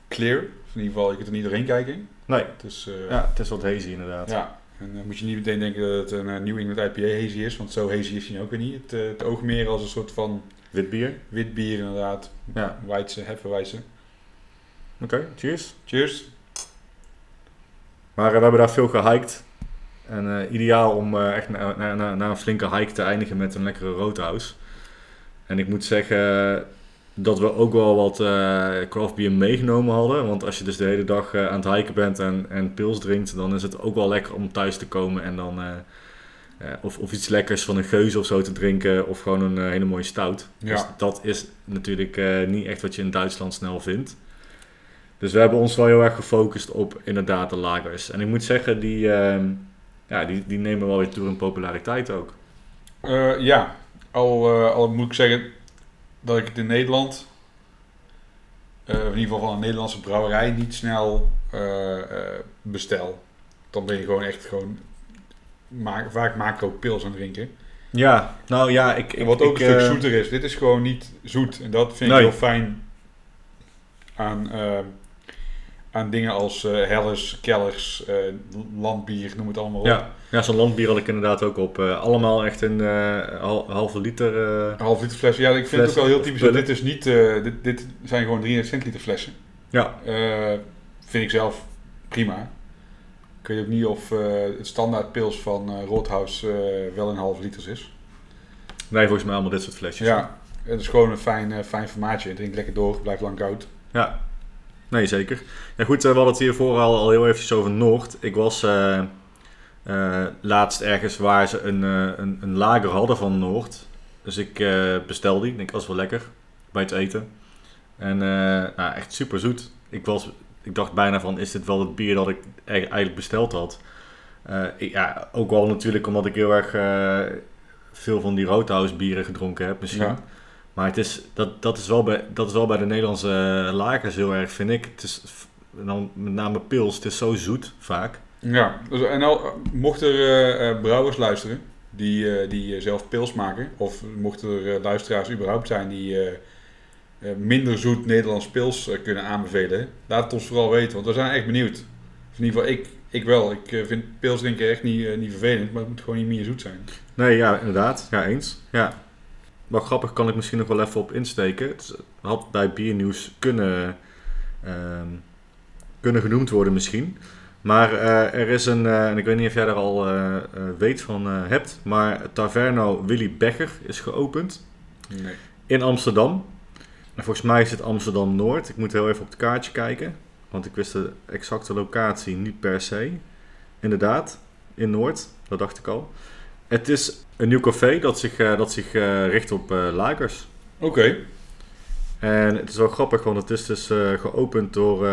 clear. In ieder geval, je kunt er niet doorheen kijken. Nee, Dus eh, ja, het is wat hazy inderdaad. ja. En dan moet je niet meteen denken dat het een uh, New England IPA hazy is. Want zo hazy is hij ook weer niet. Het, eh, het oogt meer als een soort van Wit bier. wit bier inderdaad. Ja, Weidse, hefferwijze. oké, cheers. Cheers. Maar eh, we hebben daar veel gehiked. En eh, ideaal om eh, echt na, na, na, na een flinke hike te eindigen met een lekkere roadhouse. En ik moet zeggen dat we ook wel wat eh craft beer meegenomen hadden. Want als je dus de hele dag eh, aan het hiken bent en, en pils drinkt, dan is het ook wel lekker om thuis te komen en dan... eh, of, of iets lekkers van een geuze of zo te drinken, of gewoon een hele mooie stout. Ja. Dus dat is natuurlijk niet echt wat je in Duitsland snel vindt. Dus we hebben ons wel heel erg gefocust op inderdaad de lagers. En ik moet zeggen, die, ehm, ja, die, die nemen wel weer toe in populariteit ook. Ja, al, eh, al moet ik zeggen dat ik het in Nederland, eh, in ieder geval van een Nederlandse brouwerij, niet snel eh, bestel. Dan ben je gewoon echt gewoon ma vaak macro pils aan het drinken. Ja, nou ja, ik... En wat ik, ook een stuk zoeter is. Dit is gewoon niet zoet. En dat vind ik heel fijn aan, aan dingen als Helles, Kellers, eh, landbier, noem het allemaal op. Ja, ja zo'n landbier had ik inderdaad ook op. Eh, allemaal echt een hal- halve liter. half liter flessen. Ja, ik vind het ook wel heel typisch. dat. Dit is niet, dit, dit zijn gewoon 300 centiliter flessen. ja, vind ik zelf prima. Ik weet ook niet of het standaard pils van eh, wel een half liters is. wij volgens mij allemaal dit soort flesjes. Ja, het is gewoon een fijn, fijn formaatje. Het drinkt lekker door, blijft lang koud. Ja, nee zeker. Ja goed, eh, we hadden het hiervoor al, al heel eventjes over Noord. Ik was eh, eh, laatst ergens waar ze een, een, een lager hadden van Noord. Dus ik bestelde die. Ik denk, dat wel lekker bij het eten. En nou, echt super zoet. Ik, was, ik dacht bijna van, is dit wel het bier dat ik e- eigenlijk besteld had? Ja, ook wel natuurlijk omdat ik heel erg veel van die Roadhouse bieren gedronken heb misschien. Maar het is, dat, dat, is wel bij, dat is wel bij de Nederlandse eh, lagers heel erg, vind ik. Het is, dan met name pils, het is zo zoet vaak. Ja, dus, en al, mochten er eh, eh, brouwers luisteren die, die zelf pils maken, of mochten er luisteraars überhaupt zijn die minder zoet Nederlands pils kunnen aanbevelen, laat het ons vooral weten, want we zijn echt benieuwd. Of in ieder geval, ik, ik wel. Ik vind pils drinken echt niet, niet vervelend, maar het moet gewoon niet meer zoet zijn. Nee, ja, inderdaad. Ja, eens. Ja. Wel grappig, kan ik misschien nog wel even op insteken. Het had bij biernieuws kunnen, ehm, kunnen genoemd worden misschien. Maar eh, er is een, eh, en ik weet niet of jij daar al eh, weet van hebt, maar Taverno Willy Becher is geopend. Nee. in Amsterdam. En volgens mij is het Amsterdam Noord. Ik moet heel even op het kaartje kijken. Want ik wist de exacte locatie niet per se. Inderdaad, in Noord. Dat dacht ik al. Het is een nieuw café dat zich, eh, dat zich eh, richt op eh, lagers. Oké. En het is wel grappig, want het is dus geopend door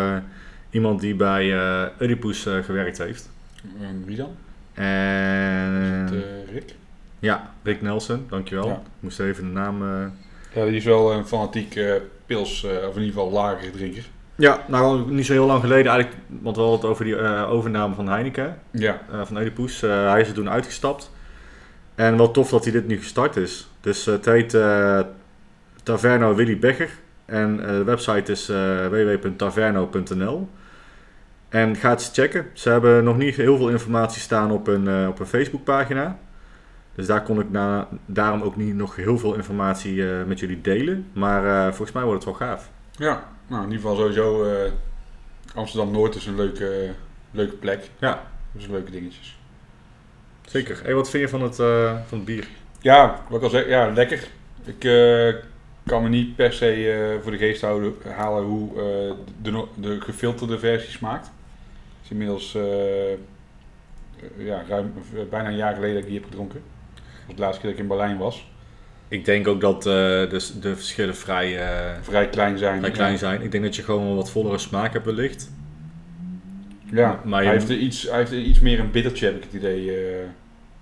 iemand die bij eh Oedipus gewerkt heeft. En wie dan? En Is het, Rick? ja, Rick Nelson, dankjewel. Ja. Ik moest even de naam... Ja, die is wel een fanatiek pils, of in ieder geval lagere drinker. Ja, nou niet zo heel lang geleden eigenlijk, want we hadden het over die overname van Heineken, Ja. van Oedipus. Hij is er toen uitgestapt. En wel tof dat hij dit nu gestart is. Dus eh, het heet eh, Taverno Willy Becher. En eh, de website is www.taverno.nl. En ga het eens checken. Ze hebben nog niet heel veel informatie staan op hun, eh, op hun Facebookpagina. Dus daar kon ik na, daarom ook niet nog heel veel informatie met jullie delen. Maar volgens mij wordt het wel gaaf. Ja, nou in ieder geval sowieso Amsterdam-Noord is een leuke, leuke plek. Ja. Dus leuke dingetjes. Zeker. Hey, wat vind je van het, eh, van het bier? Ja, wat ik al zeg, ja, lekker. Ik eh, kan me niet per se eh, voor de geest houden, halen hoe eh, de, de gefilterde versie smaakt. Het is inmiddels ja, ruim, bijna een jaar geleden dat ik die heb gedronken. Dat was de laatste keer dat ik in Berlijn was. Ik denk ook dat eh, de, de verschillen vrij, eh, Vrij klein zijn. vrij klein zijn. Ik denk dat je gewoon wat vollere smaak hebt wellicht. Ja, Maar hij, heeft er iets, hij heeft er iets meer een bittertje, heb ik het idee. eh.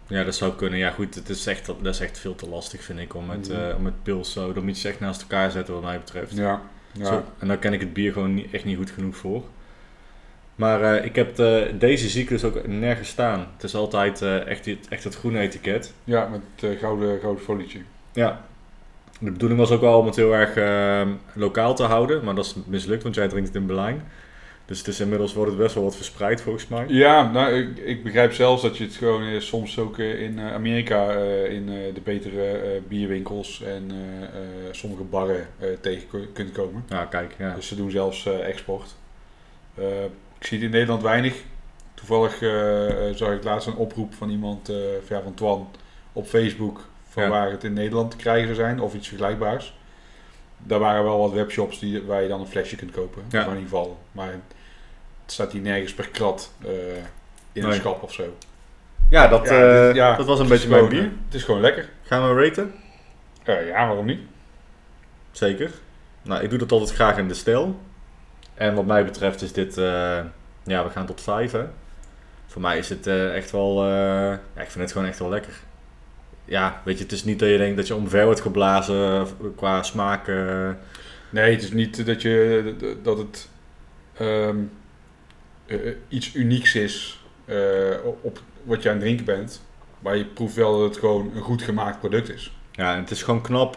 Ja, dat zou kunnen. Ja, goed, het is echt, dat is echt veel te lastig, vind ik, om met, eh, om met pils zo. Je ze echt naast elkaar zetten, wat mij betreft. Ja. ja. Zo, en daar ken ik het bier gewoon niet, echt niet goed genoeg voor. Maar eh, ik heb de, deze dus ook nergens staan. Het is altijd echt, het, echt het groene etiket. Ja, met het gouden, gouden folietje. Ja. De bedoeling was ook wel om het heel erg eh, lokaal te houden. Maar dat is mislukt, want jij drinkt het in Berlijn. Dus het is inmiddels wordt het best wel wat verspreid volgens mij. Ja, nou, ik, ik begrijp zelfs dat je het gewoon eh, soms ook eh, in eh, Amerika eh, in eh, de betere eh, bierwinkels en eh, eh, sommige barren eh, tegen ku- kunt komen. Ja, kijk, ja. Dus ze doen zelfs eh, export. Ik zie het in Nederland weinig. Toevallig zag ik laatst een oproep van iemand, van, ja, van Twan, op Facebook. Van Ja. waar het in Nederland te krijgen zou zijn, of iets vergelijkbaars. Daar waren wel wat webshops die, waar je dan een flesje kunt kopen. Ja. In ieder geval. Maar staat hier nergens per krat eh, in een Nee. schap of zo. Ja, dat, Ja, eh, dit- ja, dat was een beetje mijn bier. eh, Het is gewoon lekker. Gaan we raten? Ja, waarom niet? Zeker. Nou, ik doe dat altijd graag in de stijl. En wat mij betreft is dit, ja, we gaan tot vijf hè. Voor mij is het echt wel, ja, ik vind het gewoon echt wel lekker. Ja, weet je, het is niet dat je denkt dat je omver wordt geblazen qua smaak. Nee, het is niet dat, je, dat het ehm, eh, eh, iets unieks is eh, op wat je aan het drinken bent. Maar je proeft wel dat het gewoon een goed gemaakt product is. ja, en het is gewoon knap.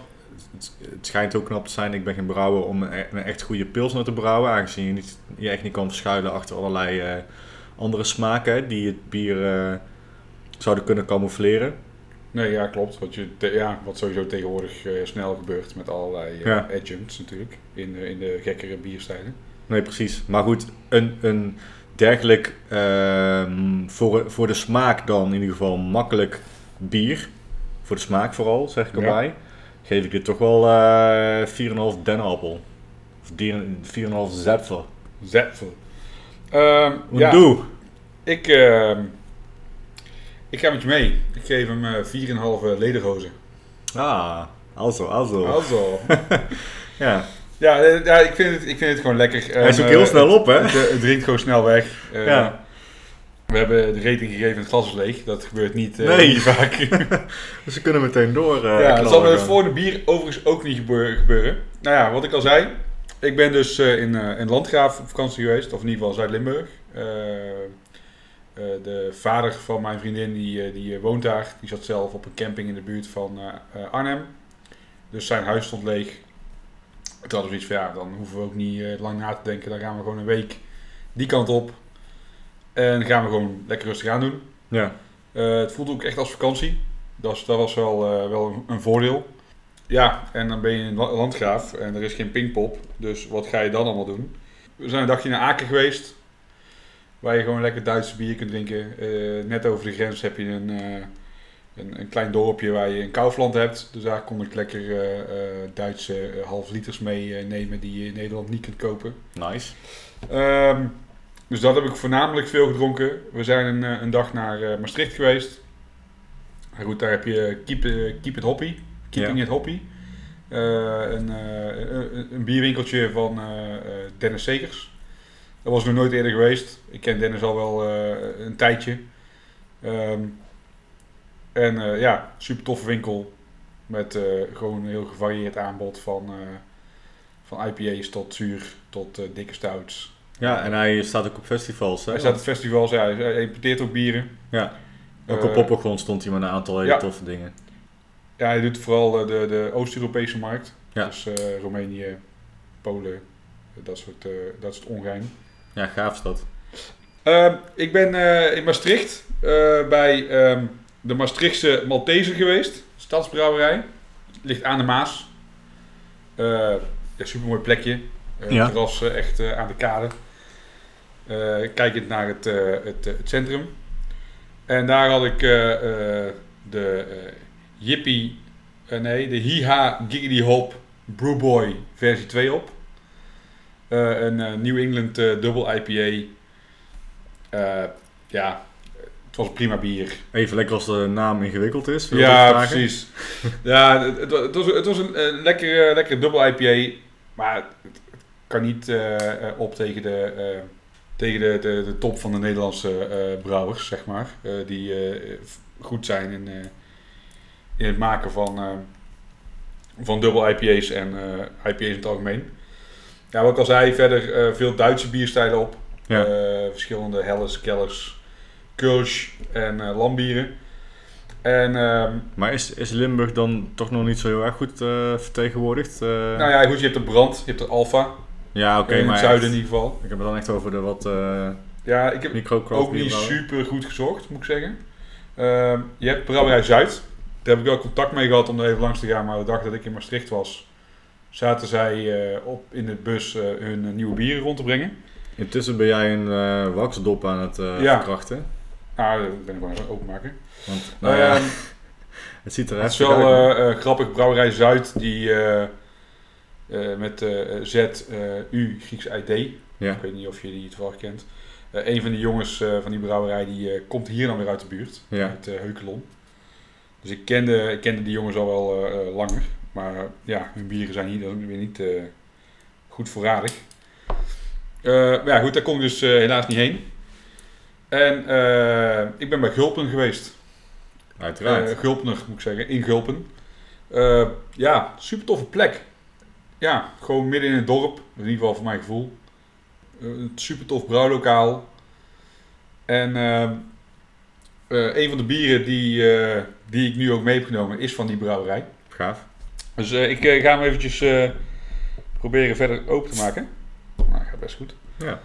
Het, het schijnt ook knap te zijn, ik ben geen brouwer, om een, een echt goede pilsner te brouwen. Aangezien je niet, je echt niet kan verschuilen achter allerlei andere smaken die het bier zouden kunnen camoufleren. Nee, ja, klopt. Wat, je te- ja, wat sowieso tegenwoordig snel gebeurt met allerlei Ja. adjuncts natuurlijk. In, de- in de gekkere bierstijlen. Nee, precies. Maar goed, een, een dergelijk ehm, voor, voor de smaak dan in ieder geval makkelijk bier. Voor de smaak vooral, zeg ik Ja. erbij. Geef ik dit toch wel eh 4,5 denappel. Of die- 4,5 zepfer. Hoe ja, doe? ik, ehm, ik ga met je mee. Ik geef hem eh 4,5 lederhozen. Ah, also, also. Also. <laughs> Ja, Ja, eh, ja ik, vind het, ik vind het gewoon lekker. hij is ook heel eh, snel op, hè? Het, het drinkt gewoon snel weg. Eh, Ja. We hebben de rating gegeven en het glas is leeg. Dat gebeurt niet, eh, Nee. niet vaak. <laughs> Dus we kunnen meteen door. eh, ja, dat zal met het volgende bier overigens ook niet gebeur- gebeuren. Nou ja, wat ik al zei. Ik ben dus eh, in, eh, in Landgraaf op vakantie geweest. Of in ieder geval Zuid-Limburg. Eh, eh, de vader van mijn vriendin die, eh, die eh, woont daar. Die zat zelf op een camping in de buurt van eh, eh, Arnhem. Dus zijn huis stond leeg. Toen hadden we zoiets van ja, dan hoeven we ook niet eh, lang na te denken. Dan gaan we gewoon een week die kant op. En gaan we gewoon lekker rustig aan doen. Ja, Eh, het voelt ook echt als vakantie. Dat, is, dat was wel, eh, wel een, een voordeel. Ja, en dan ben je in La- Landgraaf en er is geen pingpop. Dus wat ga je dan allemaal doen? We zijn een dagje naar Aken geweest. Waar je gewoon lekker Duitse bier kunt drinken. Net over de grens heb je een, een, een klein dorpje waar je een Kaufland hebt. Dus daar kon ik lekker eh, eh, Duitse eh, half liters mee nemen die je in Nederland niet kunt kopen. nice. Ehm, dus dat heb ik voornamelijk veel gedronken. We zijn een, een dag naar Maastricht geweest. Goed, daar heb je Keep, Keep It Hoppy. Keeping It Hoppy. Een, een, bierwinkeltje van Dennis Segers. Dat was nog nooit eerder geweest. Ik ken Dennis al wel een tijdje. Ehm, en eh, ja, super toffe winkel. Met eh, gewoon een heel gevarieerd aanbod van, eh, van IPA's tot zuur tot dikke stouts. Ja, en hij staat ook op festivals, hè? Hij staat op festivals, ja, hij importeert ook bieren. Ja. Ook op Poppergrond stond hij met een aantal hele ja. toffe dingen. Ja, hij doet vooral de, de Oost-Europese markt. Ja. Dus Roemenië, Polen, dat soort, dat soort ongein. Ja, gaaf is dat. Ehm, ik ben in Maastricht bij ehm, de Maastrichtse Malteser geweest. Stadsbrouwerij. Ligt aan de Maas. Eh een supermooi plekje. Eh Ja. Terras eh, echt aan de kade. Kijkend naar het, het, het centrum. En daar had ik de Yippie, eh, nee, de Hiha Giggity Hop Brewboy versie 2 op. Een New England Double IPA. Ja, het was prima bier. Even lekker als de naam ingewikkeld is. Ja, precies. ja, het, het, wa- het was, het was een, een lekkere, lekkere dubbel IPA. Maar het, kan niet eh, eh, op tegen de, eh, tegen de, de, de top van de Nederlandse brouwers, zeg maar. Die goed zijn in, in het maken van, van dubbel IPA's en IPA's in het algemeen. Ja, wat ik al zei, verder veel Duitse bierstijlen op. Ja. Verschillende Helles, Kellers, Kulsch en eh lambieren. En ehm, Maar is, is Limburg dan toch nog niet zo heel erg goed eh, vertegenwoordigd? Eh, nou ja, goed, je hebt de Brand, je hebt de Alfa. ja, oké, in maar het zuiden echt- in ieder geval. ik heb het dan echt over de wat Ja, ik heb ook niet super goed gezocht, moet ik zeggen. Ehm, je hebt Brouwerij Zuid. Daar heb ik wel contact mee gehad om er even langs te gaan. Maar de dag dat ik in Maastricht was, zaten zij op in de bus hun nieuwe bieren rond te brengen. Intussen ben jij een eh waxdop aan het Ja. verkrachten. Nou, dat ben ik gewoon even openmaken. Want, nou ja, Ehm, <laughs> het ziet er het is wel eh, eh, grappig. Brouwerij Zuid, die eh, met eh, Z, eh, U, Grieks ID. ja. Ik weet niet of je die toevallig kent. Eh een van die jongens van die brouwerij die komt hier dan weer uit de buurt. Ja. Uit Heukelom. Dus ik kende, ik kende die jongens al wel langer. Maar ja, hun bieren zijn hier dan weer niet goed voorradig. Maar ja, goed, daar kon ik dus helaas niet heen. En eh, ik ben bij Gulpen geweest. Uiteraard. Gulpener moet ik zeggen, in Gulpen. Eh, ja, super toffe plek. Ja, gewoon midden in het dorp, in ieder geval voor mijn gevoel. Een super tof brouwlokaal. En een van de bieren die, die ik nu ook mee heb genomen is van die brouwerij. Gaaf. Dus ik ga hem eventjes proberen verder open te maken. Nou, gaat best goed. Ja.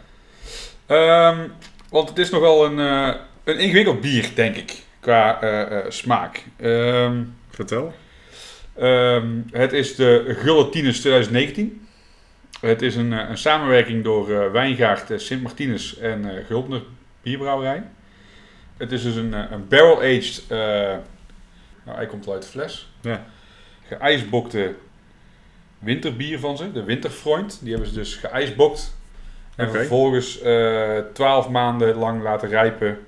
Ehm, want het is nog wel een, eh, een ingewikkeld bier, denk ik, qua eh, eh, smaak. Ehm, Vertel. ehm, het is de Gulletines 2019. Het is een, een samenwerking door Wijngaard, Sint Martinus en Gulpner Bierbrouwerij. Het is dus een, een barrel-aged, nou hij komt uit de fles, Ja. geijsbokte winterbier van ze, de Winterfreund. Die hebben ze dus geijsbokt. En vervolgens eh 12 maanden lang laten rijpen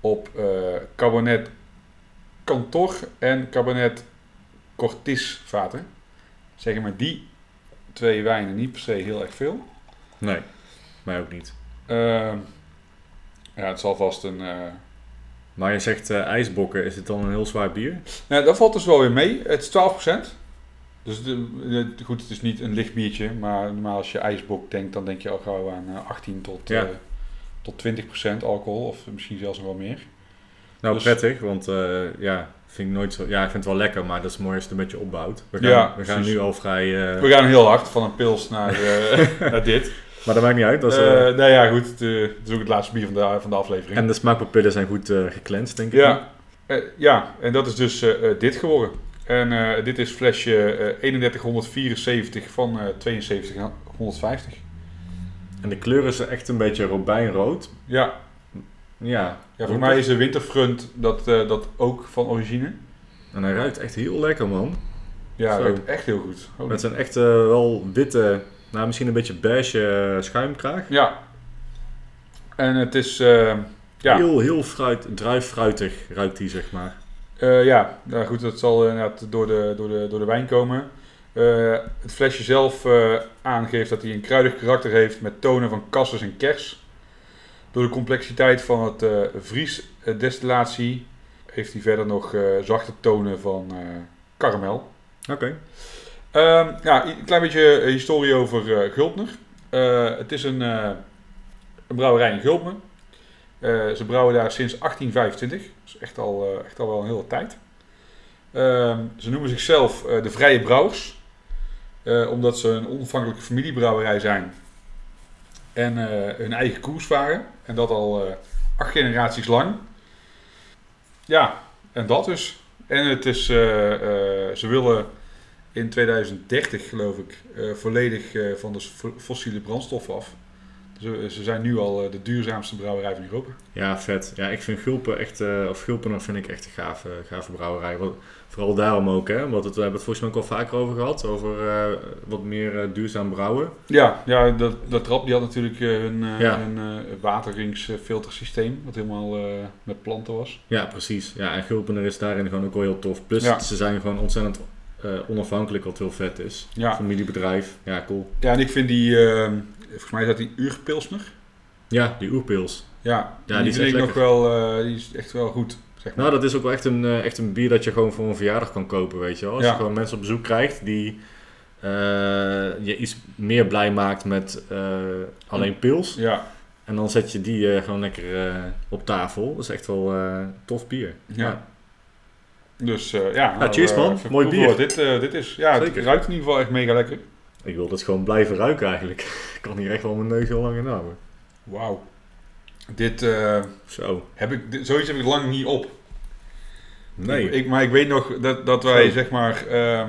op eh Cabernet Cantor en Cabernet Cortis vaten. Zeggen maar die twee wijnen niet per se heel erg veel. Nee, mij ook niet. Ehm, ja, het zal vast een... eh, Maar je zegt ijsbokken, is het dan een heel zwaar bier? Nou, dat valt dus wel weer mee. Het is 12%. Dus de, de- goed, het is niet een licht biertje, maar normaal als je ijsbok denkt, dan denk je al gauw aan eh, 18 tot, Ja. eh, tot 20% alcohol, of misschien zelfs nog wel meer. Nou, Dus- prettig, want eh, ja, vind ik nooit zo. Ja, ik vind het wel lekker, maar dat is mooi als het een beetje opbouwt. We gaan, Ja, we gaan nu al vrij. eh, We gaan heel hard van een pils naar, eh, <laughs> naar dit. maar dat maakt niet uit. Dat is, Eh eh, nou ja, goed, het, eh, het is ook het laatste bier van de, van de aflevering. en de smaakpapillen zijn goed eh geklenst, denk ik. ja, eh, ja, en dat is dus eh, eh, dit geworden. En eh, dit is flesje eh 3174 van eh 7250. En de kleur is echt een beetje robijnrood. Ja, Ja. Ja, voor mij is de Winterfront dat, eh, dat ook van origine. En hij ruikt echt heel lekker, man. Ja, dat ruikt echt heel goed. Oh, Het zijn echt eh, wel witte, nou misschien een beetje beige eh, schuimkraag. Ja. En het is, eh, ja, Heel, heel fruit, druiffruitig ruikt hij, zeg maar. Eh, ja, nou goed, dat zal inderdaad door de, door de, door de wijn komen. Eh, het flesje zelf eh, aangeeft dat hij een kruidig karakter heeft met tonen van cassis en kers. Door de complexiteit van het vriesdestillatie heeft hij verder nog zachte tonen van karamel. Oké. Ehm, ja, een klein beetje historie over Gulpner. Het is een, een brouwerij in Gulpen. Eh, ze brouwen daar sinds 1825. Dat is echt al, eh, echt al wel een hele tijd. Ehm, ze noemen zichzelf eh, de Vrije Brouwers. Omdat ze een onafhankelijke familiebrouwerij zijn. En hun eigen koers varen. En dat al acht generaties lang. Ja, en dat dus. En het is, ze willen in 2030 geloof ik volledig van de fo- fossiele brandstoffen af. Ze, ze zijn nu al eh, de duurzaamste brouwerij van Europa. Ja, vet. Ja, ik vind Gulpen echt, eh, of Gulpener vind ik echt een gave, gave brouwerij. Vooral daarom ook, hè. Want het, we hebben het volgens mij ook al vaker over gehad. Over eh, wat meer duurzaam brouwen. Ja, ja dat, dat trap die had natuurlijk hun, eh Ja. wateringsfiltersysteem, wat helemaal met planten was. Ja, precies. Ja, en Gulpener is daarin gewoon ook wel heel tof. Plus, Ja. ze zijn gewoon ontzettend onafhankelijk, wat heel vet is. Ja, Familiebedrijf. Ja, cool. ja en ik vind die, eh, volgens mij is dat die Uurpilsner. Ja, die oerpils. Ja, Ja, die, die is vind echt ik nog wel, eh, die is echt wel goed. Ze Zeg maar. Nou, dat is ook wel echt een, eh, echt een bier dat je gewoon voor een verjaardag kan kopen, weet je wel. Als Ja. je gewoon mensen op bezoek krijgt die eh, je iets meer blij maakt met alleen pils. Ja, En dan zet je die gewoon lekker op tafel. Dat is echt wel tof bier. Ja. dus ja. nou, cheers, man. Mooi bier. Dit, dit is, ja, het ruikt in ieder geval echt mega lekker. Ik wil dit gewoon blijven ruiken eigenlijk. <laughs> Ik kan hier echt wel mijn neus heel lang in houden. Wauw. Dit eh, Zo. heb ik, dit- zoiets heb ik lang niet op. Nee. Ik, maar ik weet nog dat, dat wij, Zo. zeg maar, ehm,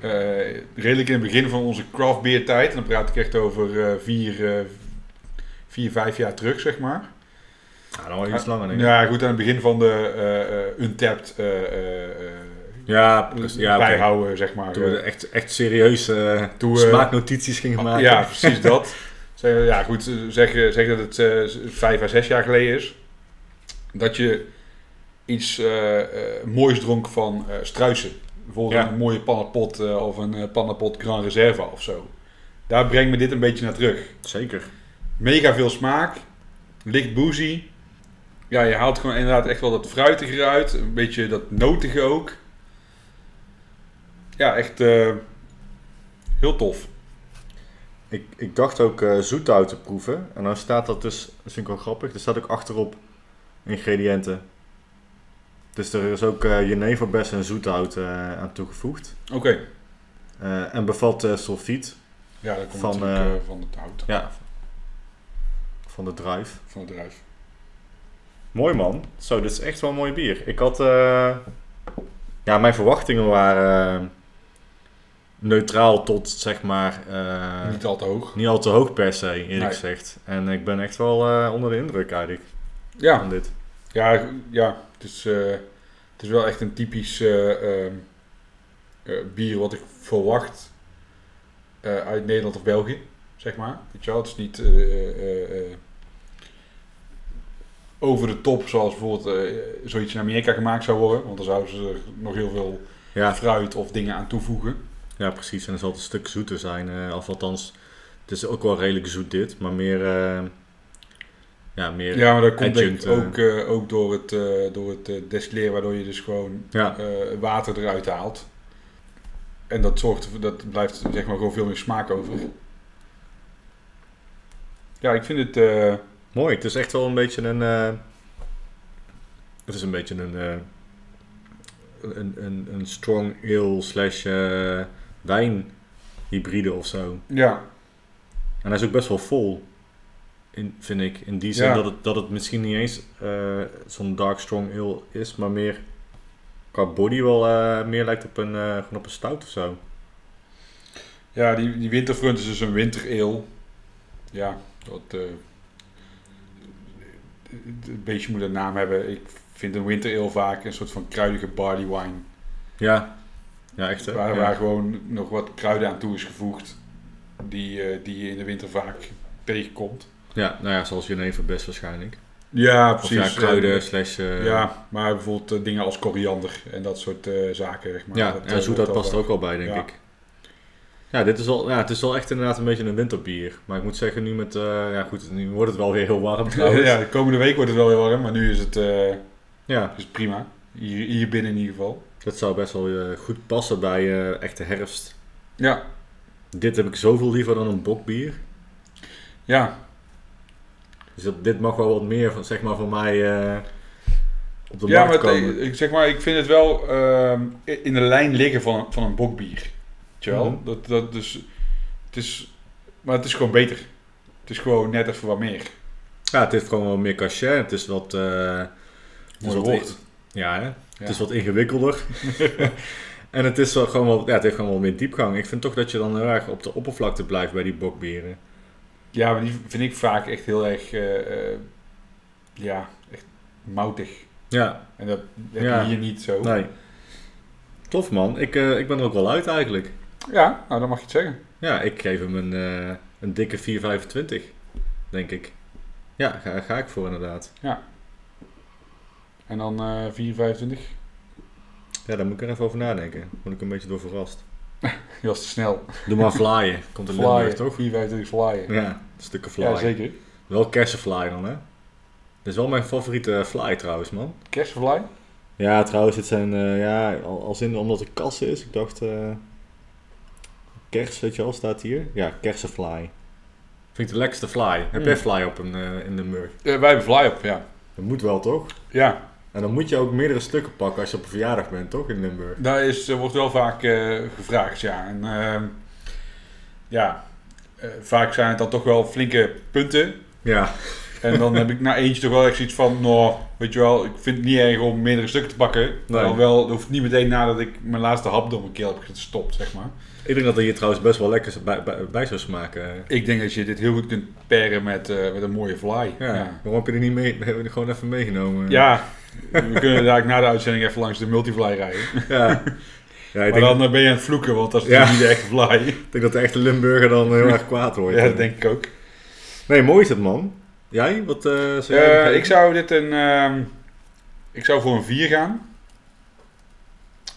eh, redelijk in het begin van onze craft beer tijd, en dan praat ik echt over eh, vier, vier, vijf jaar terug, zeg maar. Ja, dan wel iets langer denk ik. Ja, goed, aan het begin van de Untapped Ja, ja bijhouden, zeg maar. Toen we Eh, echt, echt serieus eh, Toen smaaknotities gingen maken. Ja, <laughs> precies dat. Zeg, ja, goed, zeg, zeg dat het eh, vijf à zes jaar geleden is. Dat je iets eh, eh, moois dronk van eh struisen. Bijvoorbeeld Ja. een mooie pannenpot eh, of een eh, pannenpot Grand Reserve of zo. Daar brengt me dit een beetje naar terug. Zeker. Mega veel smaak, licht boozy. Ja, je haalt gewoon inderdaad echt wel dat fruitige eruit. Een beetje dat notige ook. Ja, echt eh, heel tof. Ik, ik dacht ook eh zoethout te proeven. En dan staat dat dus, dat vind ik wel grappig, er staat ook achterop ingrediënten. Dus er is ook jeneverbes en zoethout aan toegevoegd. Oké. En bevat sulfiet Ja, dat komt Van, natuurlijk van het hout, ja, van de druif. van het druif. Mooi man. Zo, dit is echt wel een mooi bier. Ik had... ja, mijn verwachtingen waren neutraal tot zeg maar... eh, Niet al te hoog. niet al te hoog per se, eerlijk Nee. gezegd. En ik ben echt wel eh, onder de indruk eigenlijk Ja, van dit. ja, ja het, is, eh, het is wel echt een typisch eh, ehm, eh, bier wat ik verwacht uit Nederland of België, zeg maar. Weet je wel, het is niet over de top zoals bijvoorbeeld zoiets in Amerika gemaakt zou worden. Want dan zouden ze er nog heel veel Ja, fruit of dingen aan toevoegen. Ja, precies. En dan zal het een stuk zoeter zijn. of althans, het is ook wel redelijk zoet dit. Maar meer... eh, ja, meer... Ja, maar dat komt adjunct, eh. ook, ook door het, door het destilleren, waardoor je dus gewoon ja, water eruit haalt. En dat zorgt ervoor, dat blijft zeg maar gewoon veel meer smaak over. Ja, ik vind het. mooi. Het is echt wel een beetje een... het is een beetje een... een, een, een strong ale slash wijn hybride of zo. ja, En hij is ook best wel vol, in, vind ik. In die zin Ja. dat, het, dat het misschien niet eens eh, zo'n dark strong ale is, maar meer qua body wel eh, meer lijkt op een, eh, gewoon op een stout of zo. ja die, die winterfront is dus een wintereel. Ja, dat. een beetje moet een naam hebben. Ik vind een wintereel vaak een soort van kruidige barley wine. Ja, ja echt hè? Waar, Ja. waar gewoon nog wat kruiden aan toe is gevoegd. Die, eh, die je in de winter vaak tegenkomt. ja, nou ja, zoals Jenever best waarschijnlijk. Ja, Of ja, kruiden slash... eh, Ja, maar bijvoorbeeld eh, dingen als koriander en dat soort zaken. Zeg maar. ja, dat, eh, zoethout wordt past er ook wel bij, denk Ja. ik. Ja, dit is wel, ja, het is wel echt inderdaad een beetje een winterbier. Maar ik moet zeggen, nu met... ja goed, nu wordt het wel weer heel warm <laughs> trouwens. ja, de komende week wordt het wel weer warm, maar nu is het, ja, is prima. Hier, hier binnen in ieder geval. Dat zou best wel eh, goed passen bij eh, echte herfst. Ja, Dit heb ik zoveel liever dan een bokbier. ja, Dus dat, dit mag wel wat meer van, zeg maar, van mij eh, op de ja markt maar komen. ik zeg maar, ik vind het wel ehm, in de lijn liggen van, van een bokbier. Je wel? Mhm. dat, dat, dus, het is, maar het is gewoon beter. Het is gewoon net even wat meer. Ja, het heeft gewoon wel meer cachet. Het is wat... Mooi woord. Ja, hè? Ja. Het is wat ingewikkelder. <laughs> en het, is wel gewoon wel, ja, het heeft gewoon wel meer diepgang. Ik vind toch dat je dan heel erg op de oppervlakte blijft bij die bokbieren. Ja, maar die vind ik vaak echt heel erg, eh, ja, echt moutig. Ja, En dat heb Ja. je hier niet zo. nee. Tof man. Ik, eh, ik ben er ook wel uit eigenlijk. Ja, nou dan mag je het zeggen. Ja, ik geef hem een, een dikke 4,25. Denk ik. Ja, ga, ga ik voor inderdaad. En dan eh 4,25. Ja, daar moet ik er even over nadenken. Word ik een beetje door verrast. <laughs> Die was te snel. Doe maar flyen. <laughs> Komt Limburg, Flyen, toch? 4,25 flyen. Ja, stukken fly. Ja, zeker. Wel kersenfly dan, hè? Dit is wel mijn favoriete fly trouwens, man. Kersenvlaai? Ja, trouwens, dit zijn, eh, ja, al- als in omdat het kassen is. Ik dacht, eh kers, weet je wel, staat hier. Ja, kersenfly. Vind ik de lekkerste fly. Heb Hmm. jij fly op een, eh, in Limburg? Eh, wij hebben fly op, ja. Dat moet wel, toch? Ja, En dan moet je ook meerdere stukken pakken als je op een verjaardag bent, toch, in Limburg? daar is, wordt wel vaak eh, gevraagd, ja. En ehm, ja, eh, vaak zijn het dan toch wel flinke punten. Ja, En dan heb ik na eentje toch wel echt zoiets van, nou, weet je wel, ik vind het niet erg om meerdere stukken te pakken. Maar dan wel, het hoeft niet meteen nadat ik mijn laatste hap door mijn keel heb gestopt, zeg maar. ik denk dat er hier trouwens best wel lekker bij, bij, bij zou smaken. Ik denk dat je dit heel goed kunt paren met, eh, met een mooie fly. Ja. ja. Waarom heb je er niet mee, hebben we er gewoon even meegenomen? Ja, we kunnen eigenlijk na de uitzending even langs de multifly rijden. Ja, ja ik <laughs> maar denk, dan eh, ben je aan het vloeken, want dat is Ja. niet de echte fly. <laughs> ik denk dat de echte Limburger dan heel erg kwaad wordt. Ja, dat denk ik ook. Nee, mooi is het, man. Jij? Wat eh zou jij Eh, ik zou dit een... ehm, ik zou voor een 4 gaan.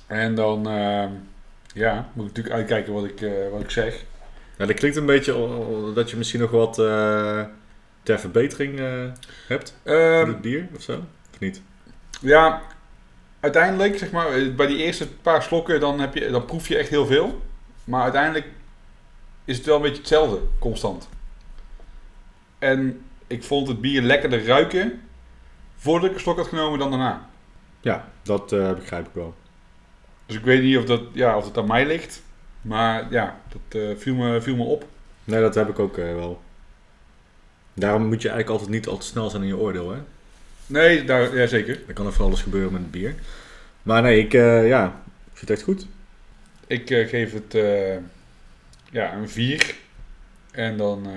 En dan... ehm, ja, moet ik natuurlijk uitkijken wat ik, eh, wat ik zeg. Ja, dat klinkt een beetje dat je misschien nog wat eh, ter verbetering eh, hebt voor Ehm, het bier of zo. Of niet? Ja, uiteindelijk, zeg maar, eh, bij die eerste paar slokken, dan, heb je, dan proef je echt heel veel. Maar uiteindelijk is het wel een beetje hetzelfde, constant. En ik vond het bier lekkerder ruiken voordat ik een slok had genomen dan daarna. Ja, dat eh, begrijp ik wel. Dus ik weet niet of dat, ja, of het aan mij ligt. Maar ja, dat eh, viel, me, viel me op. Nee, dat heb ik ook wel. Daarom moet je eigenlijk altijd niet al te snel zijn in je oordeel, hè? Nee, daar, ja, zeker. Dan kan er van alles gebeuren met het bier. Maar nee, ik, eh, ja, ik vind het echt goed. Ik eh, geef het eh, ja, een 4. En dan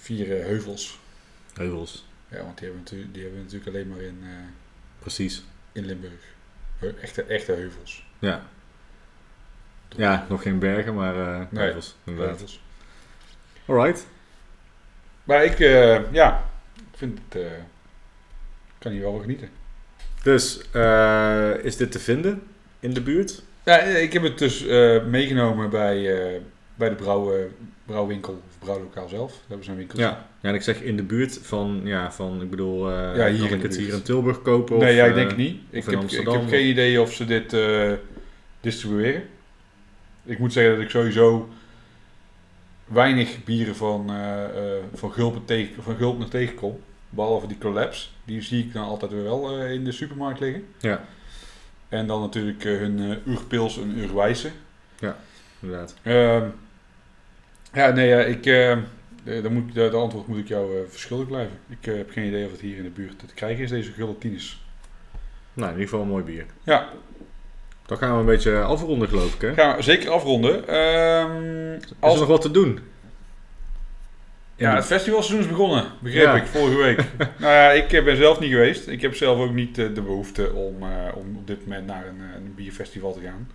vier heuvels. Heuvels. Ja, want die hebben, we natuurlijk, die hebben we natuurlijk alleen maar in, Precies. in Limburg. Echte, echte heuvels. Ja. Ja, nog geen bergen, maar Nee, heuvels. Inderdaad. Heuvels. Alright. Maar ik, ja, ik vind het, eh, ik kan hier wel van genieten. Dus, eh, is dit te vinden in de buurt? Ja, ik heb het dus eh, meegenomen bij, eh, bij de brouw, brouwwinkel, of brouwlokaal zelf. Daar hebben ze een winkel. Ja. ja, en ik zeg in de buurt van, ja, van ik bedoel, eh Ja, hier kan ik het hier in Tilburg kopen? Nee, of, ja, ik eh, denk niet. Ik heb, ik heb geen idee of ze dit eh, distribueren. Ik moet zeggen dat ik sowieso weinig bieren van, eh, eh, van, Gulpen tegen, van Gulpen tegenkom. Behalve die collapse. Die zie ik dan altijd weer wel eh, in de supermarkt liggen. Ja. En dan natuurlijk hun uh, Urpils en Urwijze. Inderdaad. Ehm, ja, nee, ja, ik, dan moet, de, de antwoord moet ik jou eh, verschuldigd blijven. Ik heb geen idee of het hier in de buurt te krijgen is, deze Gulletines. Nou, in ieder geval een mooi bier. Ja, Dan gaan we een beetje afronden, geloof ik, hè? gaan we zeker afronden. Ehm, Is er nog wat te doen? ja, het festivalseizoen is begonnen, begreep Ja. ik, vorige week. <laughs> nou ja, ik eh, ben zelf niet geweest. Ik heb zelf ook niet eh, de behoefte om, eh, om op dit moment naar een, een bierfestival te gaan.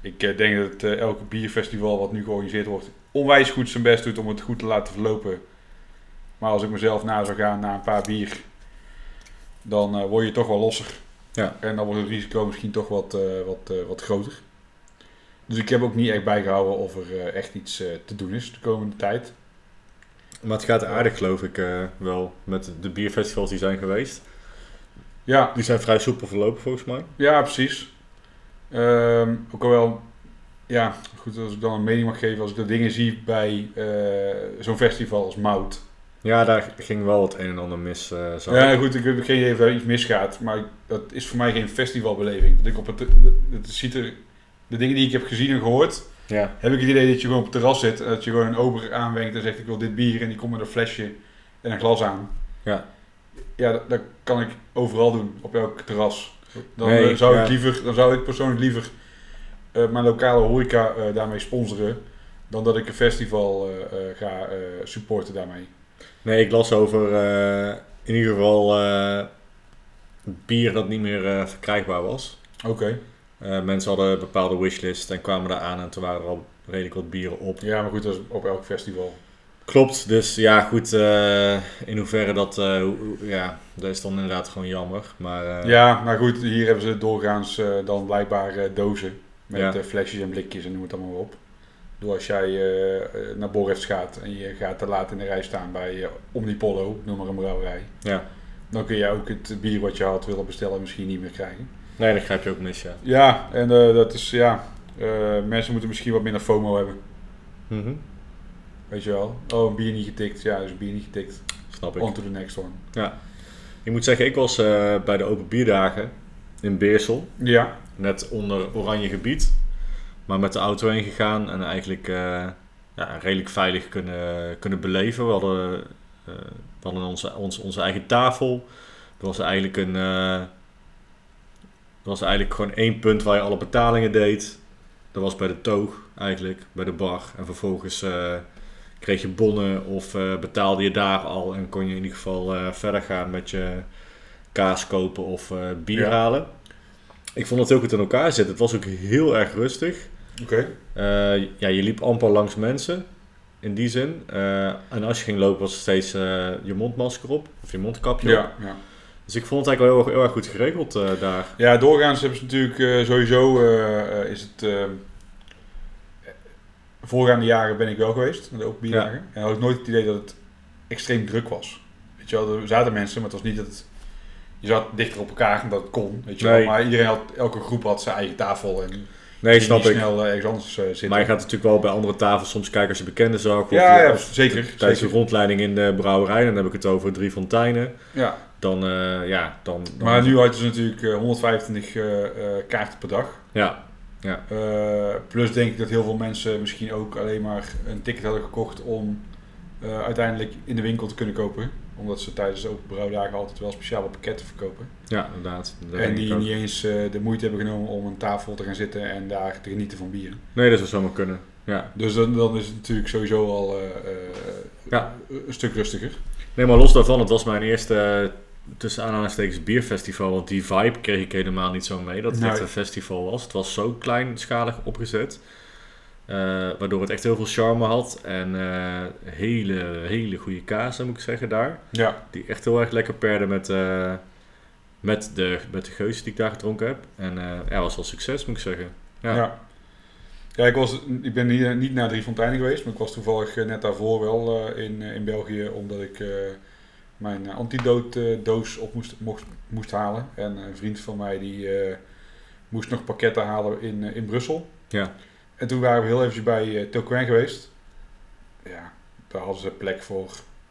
Ik denk dat elke bierfestival wat nu georganiseerd wordt onwijs goed zijn best doet om het goed te laten verlopen. Maar als ik mezelf na zou gaan naar een paar bier, dan word je toch wel losser. Ja. En dan wordt het risico misschien toch wat, eh, wat, eh, wat groter. Dus ik heb ook niet echt bijgehouden of er eh, echt iets te doen is de komende tijd. Maar het gaat aardig, geloof ik, wel. Met de bierfestivals die zijn geweest. Ja, Die zijn vrij soepel verlopen, volgens mij. Ja, precies. Ehm, ook al wel, ja, goed, als ik dan een mening mag geven, als ik de dingen zie bij zo'n festival als Mout. Ja, daar ging wel het een en ander mis, eh Ja, goed, ik heb geen idee of er iets misgaat, maar dat is voor mij geen festivalbeleving. Dat ik op het, het ziet er, de dingen die ik heb gezien en gehoord, Ja. heb ik het idee dat je gewoon op het terras zit, dat je gewoon een ober aanwenkt en zegt ik wil dit bier en die komt met een flesje en een glas aan. Ja. Ja, dat, dat kan ik overal doen, op elk terras. Dan, Nee, eh, zou, ja. ik liever, dan zou ik persoonlijk liever eh, mijn lokale horeca daarmee sponsoren, dan dat ik een festival ga supporten daarmee. Nee, ik las over eh, in ieder geval eh, bier dat niet meer eh, verkrijgbaar was. Oké. Mensen hadden een bepaalde wishlist en kwamen daar aan en toen waren er al redelijk wat bieren op. Ja, maar goed, dat is op elk festival. Klopt, dus ja goed, in hoeverre dat, ja, dat is dan inderdaad gewoon jammer. Maar Ja, maar goed, hier hebben ze doorgaans dan blijkbaar dozen met Ja. flesjes en blikjes en noem het allemaal op. Door als jij eh, eh, naar Borrefs gaat en je gaat te laat in de rij staan bij eh, Omnipollo, noem maar een brouwerij. Ja. Dan kun je ook het bier wat je had willen bestellen misschien niet meer krijgen. Nee, dat grijp je ook mis, ja. Ja, en dat is ja. mensen moeten misschien wat minder FOMO hebben. Mhm. Weet je wel. Oh, een bier niet getikt. Ja, dus een bier niet getikt. Snap ik. On to the next one. Ja. Ik moet zeggen, ik was bij de open bierdagen in Beersel. Ja, Net onder oranje gebied. Maar met de auto heen gegaan en eigenlijk eh, ja, redelijk veilig kunnen, kunnen beleven. We hadden, eh, we hadden onze, onze, onze eigen tafel. Er was eigenlijk een... eh, er was eigenlijk gewoon één punt waar je alle betalingen deed. Dat was bij de toog eigenlijk, bij de bar. En vervolgens kreeg je bonnen of betaalde je daar al. En kon je in ieder geval verder gaan met je kaas kopen of bier Ja. halen. Ik vond het heel goed in elkaar zitten. Het was ook heel erg rustig. Oké. Eh, ja, je liep amper langs mensen. In die zin. Eh, en als je ging lopen was er steeds eh, je mondmasker op. Of je mondkapje op. Ja. Dus ik vond het eigenlijk wel heel, erg- heel erg goed geregeld daar. ja, doorgaans hebben ze natuurlijk sowieso is het. voorgaande jaren ben ik wel geweest, de open bierdagen. En had ik nooit het idee dat het extreem druk was. Weet je wel, er zaten mensen, maar het was niet dat het. Je zat dichter op elkaar en dat het kon. Weet je Nee. wel. Maar iedereen had, elke groep had zijn eigen tafel en Nee, snap ik. snel eh, ergens anders eh, zitten. Maar je gaat natuurlijk wel bij andere tafels soms kijken als je bekenden zag. Of ja, je- ja, zeker. Tijdens de rondleiding in de brouwerij, dan heb ik het over drie fonteinen. Ja. Dan, eh, ja, dan, dan... Maar nu hadden ze natuurlijk eh, 125 eh, eh, kaarten per dag. Ja, Eh, plus denk ik dat heel veel mensen misschien ook alleen maar een ticket hadden gekocht om uiteindelijk in de winkel te kunnen kopen. Omdat ze tijdens de open brouwdagen altijd wel speciale pakketten verkopen. ja, inderdaad. En die niet eens eh, de moeite hebben genomen om een tafel te gaan zitten en daar te genieten van bieren. Nee, dat zou zomaar kunnen. Ja. Dus dan, dan is het natuurlijk sowieso al eh, eh, Ja. een stuk rustiger. Nee, maar los daarvan, het was mijn eerste tussen aanhalingstekens bierfestival. Want die vibe kreeg ik helemaal niet zo mee dat het Nee. echt een festival was. Het was zo kleinschalig opgezet. Eh, waardoor het echt heel veel charme had. En eh, hele, hele goede kaas, moet ik zeggen, daar. Ja, Die echt heel erg lekker perde met, eh, met, de, met de geus die ik daar gedronken heb. En ja, was wel succes, moet ik zeggen. Ja. ja. ja. ik, was, ik ben niet, niet naar Drie Fonteinen geweest, maar ik was toevallig net daarvoor wel in, in België, omdat ik mijn antidote-doos op moest, mocht, moest halen. En een vriend van mij die moest nog pakketten halen in, in Brussel. Ja. En toen waren we heel eventjes bij uh, geweest. Ja, daar hadden ze plek voor,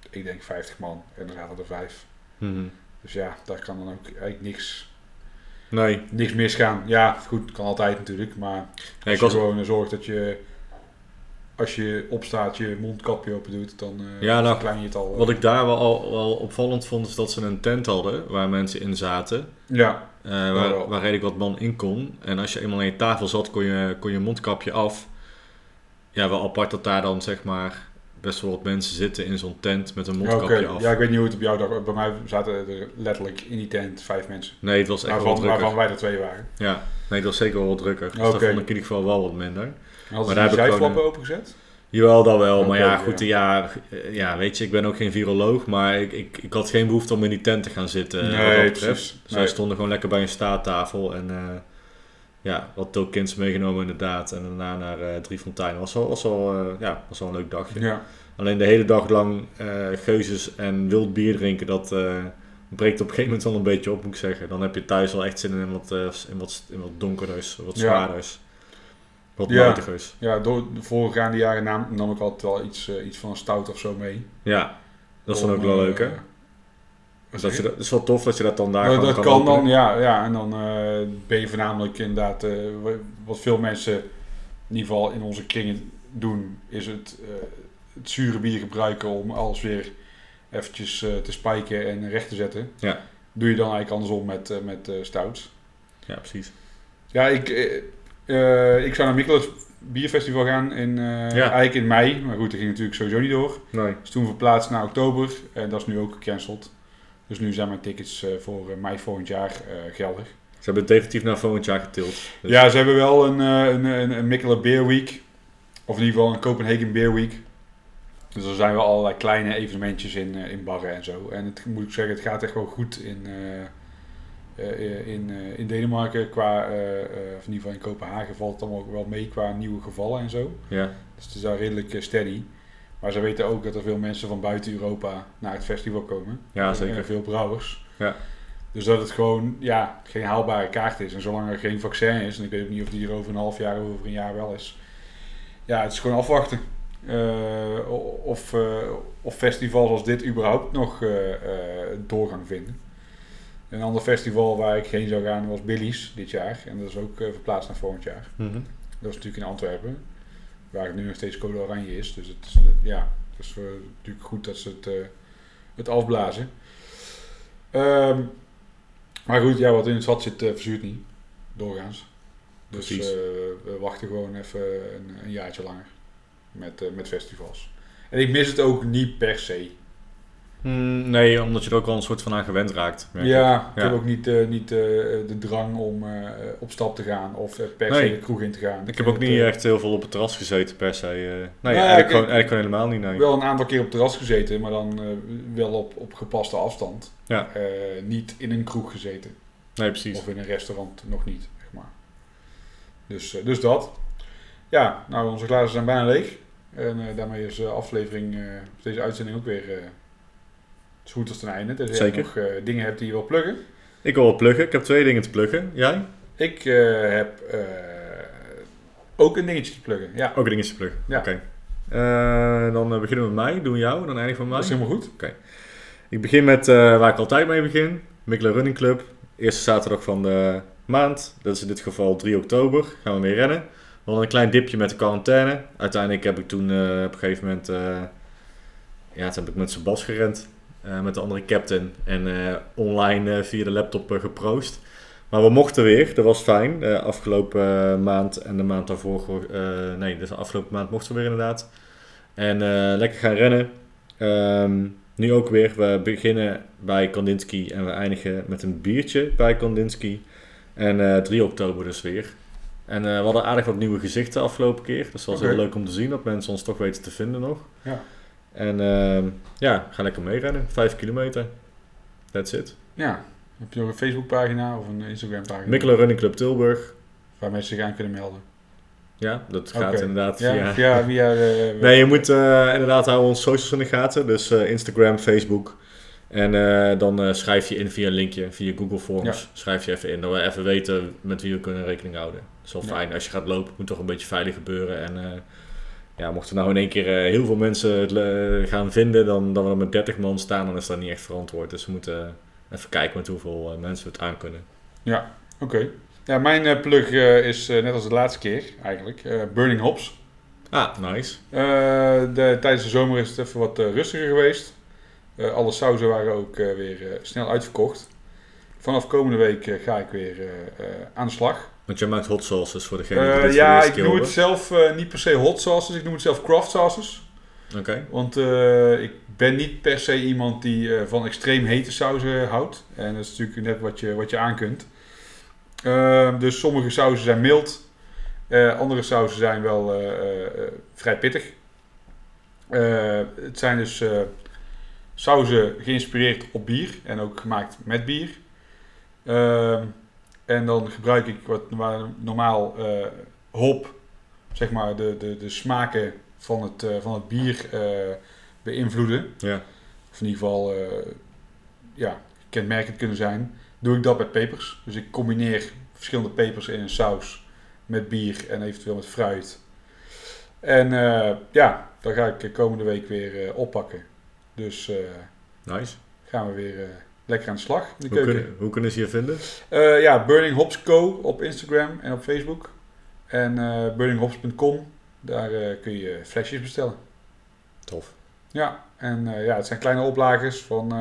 ik denk 50 man. En er zaten er vijf. Mhm. Dus ja, daar kan dan ook eigenlijk niks, Nee, niks misgaan. Ja, goed, kan altijd natuurlijk, maar... Als ik je was, gewoon eh, zorgt dat je, als je opstaat, je mondkapje open doet, dan eh Ja, nou, verklein je het al. eh. wat ik daar wel, al, wel opvallend vond, is dat ze een tent hadden waar mensen in zaten. Ja, eh, waar, wel. waar redelijk wat man in kon. En als je eenmaal aan je tafel zat, kon je, kon je mondkapje af. Ja, wel apart dat daar dan zeg maar best wel wat mensen zitten in zo'n tent met een mondkapje af. Ja, ik weet niet hoe het op jou dag... Bij mij zaten er letterlijk in die tent vijf mensen. Nee, het was echt wel Waarvan, drukker. waarvan wij er twee waren. Ja, nee, het was zeker wel wat drukker. Dus Oké. dat vond ik in ieder geval wel wat minder. Hadden Maar daar heb ik gewoon, zijflappen opengezet? Jawel, dat wel. Maar ja, goed, ja, ja, weet je, ik ben ook geen viroloog, maar ik, ik, ik had geen behoefte om in die tent te gaan zitten. eh, wat dat precies. Dus wij Nee. stonden gewoon lekker bij een staattafel en eh, ja, wat tokens meegenomen inderdaad. En daarna naar eh Drie Fonteinen. Was wel, was, wel, eh, ja, was een leuk dagje. Ja. Alleen de hele dag lang eh geuzes en wild bier drinken, dat eh, breekt op een gegeven moment wel een beetje op, moet ik zeggen. Dan heb je thuis wel echt zin in wat, eh, in wat, in wat donkerders, wat Ja. Wat Ja. moutigers. ja, door de voorgaande jaren nam, nam ik altijd wel iets, eh, iets van een stout of zo mee. Ja, dat is dan ook wel eh, leuk, hè? Dat, zeg je, je? dat is wel tof dat je dat dan daar Nou, dat kan kan openen. dan, ja, ja. En dan eh, ben je voornamelijk inderdaad, eh, wa- wat veel mensen in ieder geval in onze kringen doen, is het, eh, het zure bier gebruiken om alles weer eventjes eh, te spijken en recht te zetten. Ja. Doe je dan eigenlijk andersom met, eh, met eh, stouts. Ja, precies. Ja, ik, eh, ik zou naar Mikkeles Bierfestival gaan in, eh, eigenlijk in mei. Maar goed, dat ging natuurlijk sowieso niet door. Nee. Dus toen verplaatst naar oktober en dat is nu ook gecanceld. Dus nu zijn mijn tickets eh, voor mei volgend jaar geldig. Ze hebben het definitief naar volgend jaar getild. Dus- Ja, ze hebben wel een, een, een, een Mikkelen Beer Week. Of in ieder geval een Copenhagen Beer Week. Dus er zijn wel allerlei kleine evenementjes in, in barren en zo. En het moet ik zeggen, het gaat echt wel goed in, eh, in, eh, in Denemarken, qua, eh, eh, of in ieder geval in Kopenhagen, valt het allemaal ook wel mee qua nieuwe gevallen en zo. Ja, Dus het is daar redelijk eh, steady. Maar ze weten ook dat er veel mensen van buiten Europa naar het festival komen. Ja, zeker. En veel brouwers. Ja. Dus dat het gewoon ja, geen haalbare kaart is. En zolang er geen vaccin is, en ik weet ook niet of die er over een half jaar of over een jaar wel is. Ja, het is gewoon afwachten. Eh, of, eh, of festivals als dit überhaupt nog eh, eh, doorgang vinden. Een ander festival waar ik heen zou gaan was Billy's dit jaar. En dat is ook eh, verplaatst naar volgend jaar. Mhm. Dat is natuurlijk in Antwerpen, waar het nu nog steeds code oranje is. Dus het is, eh, ja, het is eh, natuurlijk goed dat ze het, het afblazen. Ehm, maar goed, ja, wat in het vat zit, verzuurt niet. Doorgaans. Dus we wachten gewoon even een, een jaartje langer met, met festivals. En ik mis het ook niet per se. Mm, nee, omdat je er ook wel een soort van aan gewend raakt. ik. Ja, ik Ja. heb ook niet, eh, niet eh, de drang om eh, op stap te gaan of per Nee. se de kroeg in te gaan. Ik heb ook het, niet echt heel veel op het terras gezeten per se. nee, ja, eigenlijk, ik- gewoon, eigenlijk gewoon helemaal niet. Nee. wel een aantal keer op het terras gezeten, maar dan wel op, op gepaste afstand. Ja. Niet in een kroeg gezeten. nee, precies. Of in een restaurant nog niet, zeg maar. Dus, dus dat. Ja, nou, onze glazen zijn bijna leeg. En daarmee is de aflevering, deze uitzending ook weer zo goed als ten einde. Dus Zeker. je nog eh, dingen hebt die je wil pluggen. Ik wil wat pluggen. Ik heb twee dingen te pluggen. Jij? Ik eh, heb eh, ook een dingetje te pluggen. Ja, Ook dingen te pluggen. Ja. Oké. Dan beginnen we met mij. Doen jou. Dan eindigen we met dat mij. is helemaal goed. Ik begin met waar ik altijd mee begin. Mikkelen Running Club. Eerste zaterdag van de maand. Dat is in dit geval 3 oktober. Gaan we mee rennen. We hadden een klein dipje met de quarantaine. Uiteindelijk heb ik toen op een gegeven moment... ja, toen heb ik met Sebas gerend. Eh, met de andere captain. En eh, online eh, via de laptop geproost. Maar we mochten weer. Dat was fijn. De afgelopen maand en de maand daarvoor... nee, dus de afgelopen maand mochten we weer inderdaad. En lekker gaan rennen. Ehm, nu ook weer. We beginnen bij Kandinsky en we eindigen met een biertje bij Kandinsky. En eh 3 oktober dus weer. En we hadden aardig wat nieuwe gezichten afgelopen keer. Dus dat was heel leuk om te zien dat mensen ons toch weten te vinden nog. Ja. En ehm, ja, ga lekker meerennen. 5 kilometer. That's it. Ja, heb je nog een Facebookpagina of een Instagram-pagina? Mikkelen Running Club Tilburg. Waar mensen zich aan kunnen melden. Ja, dat gaat inderdaad Ja, via... via... via eh, <laughs> Nee, je moet eh, inderdaad houden onze socials in de gaten. Dus eh, Instagram, Facebook. En dan schrijf je in via een linkje, via Google Forms. Schrijf je even in, dat we even weten met wie we kunnen rekening houden. Dat is wel Ja. fijn. Als je gaat lopen, moet toch een beetje veilig gebeuren. En ja, mochten nou in één keer eh, heel veel mensen het eh, gaan vinden, dan, dan we er met 30 man staan, dan is dat niet echt verantwoord. Dus we moeten eh, even kijken met hoeveel mensen we het aan kunnen. Oké. Ja, mijn plug is net als de laatste keer eigenlijk. Burning Hops. Ah, nice. De, tijdens de zomer is het even wat rustiger geweest. Alle sauzen waren ook weer snel uitverkocht. Vanaf komende week ga ik weer aan de slag. Want jij maakt hot sauces voor degene die Eh, dit voor de ja, ik noem het zelf eh, niet per se hot sauces, ik noem het zelf craft sauces. Oké. Want eh, ik ben niet per se iemand die van extreem hete sauzen houdt. En dat is natuurlijk net wat je, wat je aan kunt. Ehm, dus sommige sauzen zijn mild. Andere sauzen zijn wel vrij pittig. Het zijn dus sauzen geïnspireerd op bier en ook gemaakt met bier. Ehm, en dan gebruik ik wat normaal eh, hop, zeg maar de, de, de smaken van het, eh, van het bier eh, beïnvloeden. Ja. Of in ieder geval ja, kenmerkend kunnen zijn. Doe ik dat met pepers. Dus ik combineer verschillende pepers in een saus met bier en eventueel met fruit. En ja, dan ga ik komende week weer oppakken. Dus Nice. gaan we weer lekker aan de slag in de Hoe keuken. kunnen, hoe kunnen ze je vinden? Eh, ja, Burning Hops Co. op Instagram en op Facebook. En eh burninghops.com, daar eh, kun je flesjes bestellen. Tof. Ja, en ja, het zijn kleine oplagers van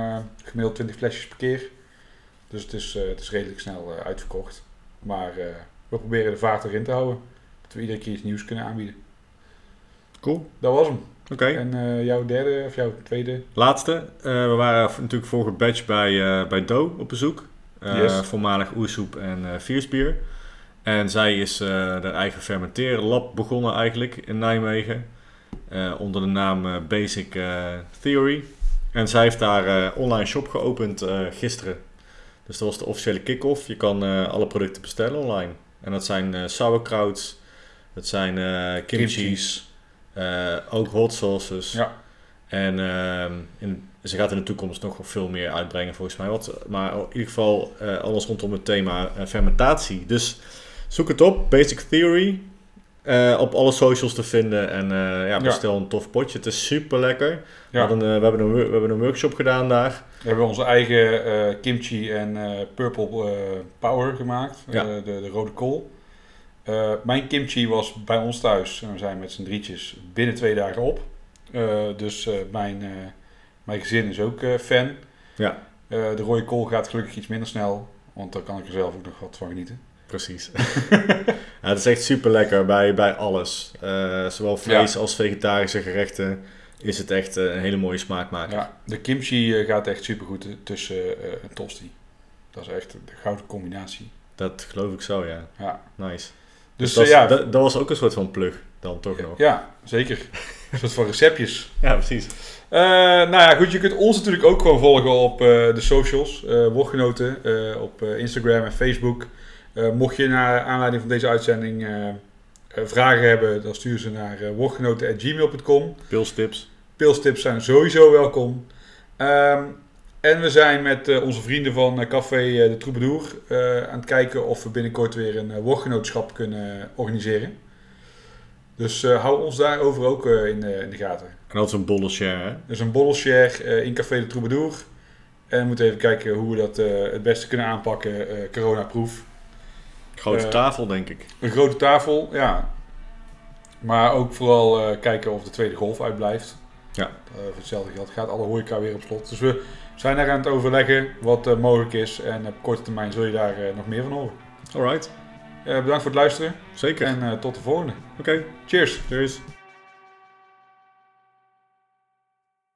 gemiddeld 20 flesjes per keer. Dus het is, het is redelijk snel uitverkocht. Maar we proberen de vaart erin te houden. Dat we iedere keer iets nieuws kunnen aanbieden. Cool. Dat was hem. Oké. En eh, jouw derde of jouw tweede? Laatste. Eh, we waren natuurlijk vorige batch bij, eh bij Do op bezoek. Eh, Yes. Voormalig oersoep en eh Viersbier. En zij is eh haar eigen fermenteerlab begonnen eigenlijk in Nijmegen. Eh, onder de naam eh, Basic Theory. En zij heeft daar eh online shop geopend eh, gisteren. Dus dat was de officiële kick-off. Je kan eh, alle producten bestellen online. En dat zijn eh sauerkrauts, dat zijn eh kimchi's, ook hot sauces. Ja. En ehm, in, ze gaat in de toekomst nog veel meer uitbrengen volgens mij. Wat, maar in ieder geval eh, alles rondom het thema eh, fermentatie. Dus zoek het op, Basic Theory. eh, op alle socials te vinden. En eh, ja, bestel een tof potje. Het is super lekker. We, Ja. eh, we, hebben een, we hebben een workshop gedaan daar. We hebben onze eigen eh, kimchi en eh, purple eh, power gemaakt. Ja. Eh, de, de rode kool. Eh, mijn kimchi was bij ons thuis. En we zijn met z'n drietjes binnen twee dagen op. Eh, dus eh, mijn, mijn gezin is ook fan. Ja. De rode kool gaat gelukkig iets minder snel. Want daar kan ik er zelf ook nog wat van genieten. Precies. <laughs> ja, het is echt super lekker bij, bij alles. Zowel vlees als vegetarische gerechten is het echt een hele mooie smaakmaker. Ja, de kimchi gaat echt super goed tussen een tosti. Dat is echt de gouden combinatie. Dat geloof ik zo, ja. Ja. Nice. Dus, dat, eh, ja, dat, dat was ook een soort van plug dan toch nog. ja, zeker. Een soort van receptjes. <laughs> Ja, precies. Eh, nou ja, goed, je kunt ons natuurlijk ook gewoon volgen op eh, de socials, Woordgenoten, eh, op Instagram en Facebook. Mocht je naar aanleiding van deze uitzending vragen hebben, dan stuur ze naar uh, woordgenoten.gmail.com. Pilstips. Pilstips zijn sowieso welkom. Ehm, en we zijn met eh, onze vrienden van eh, Café eh, de Troubadour aan het kijken of we binnenkort weer een uh, woordgenootschap kunnen organiseren. Dus hou ons daarover ook in, de, in de gaten. En dat is een bolle share, hè? Dus een borrelshare eh, in Café de Troubadour. En we moeten even kijken hoe we dat het beste kunnen aanpakken, coronaproof. Grote tafel, denk ik. Een grote tafel, ja. Maar ook vooral kijken of de tweede golf uitblijft. Ja. Voor hetzelfde geld gaat alle horeca weer op slot. Dus we zijn daar aan het overleggen wat eh, mogelijk is. En op korte termijn zul je daar eh, nog meer van horen. Alright. Eh, bedankt voor het luisteren Zeker. en tot de volgende. Oké. Cheers! Cheers.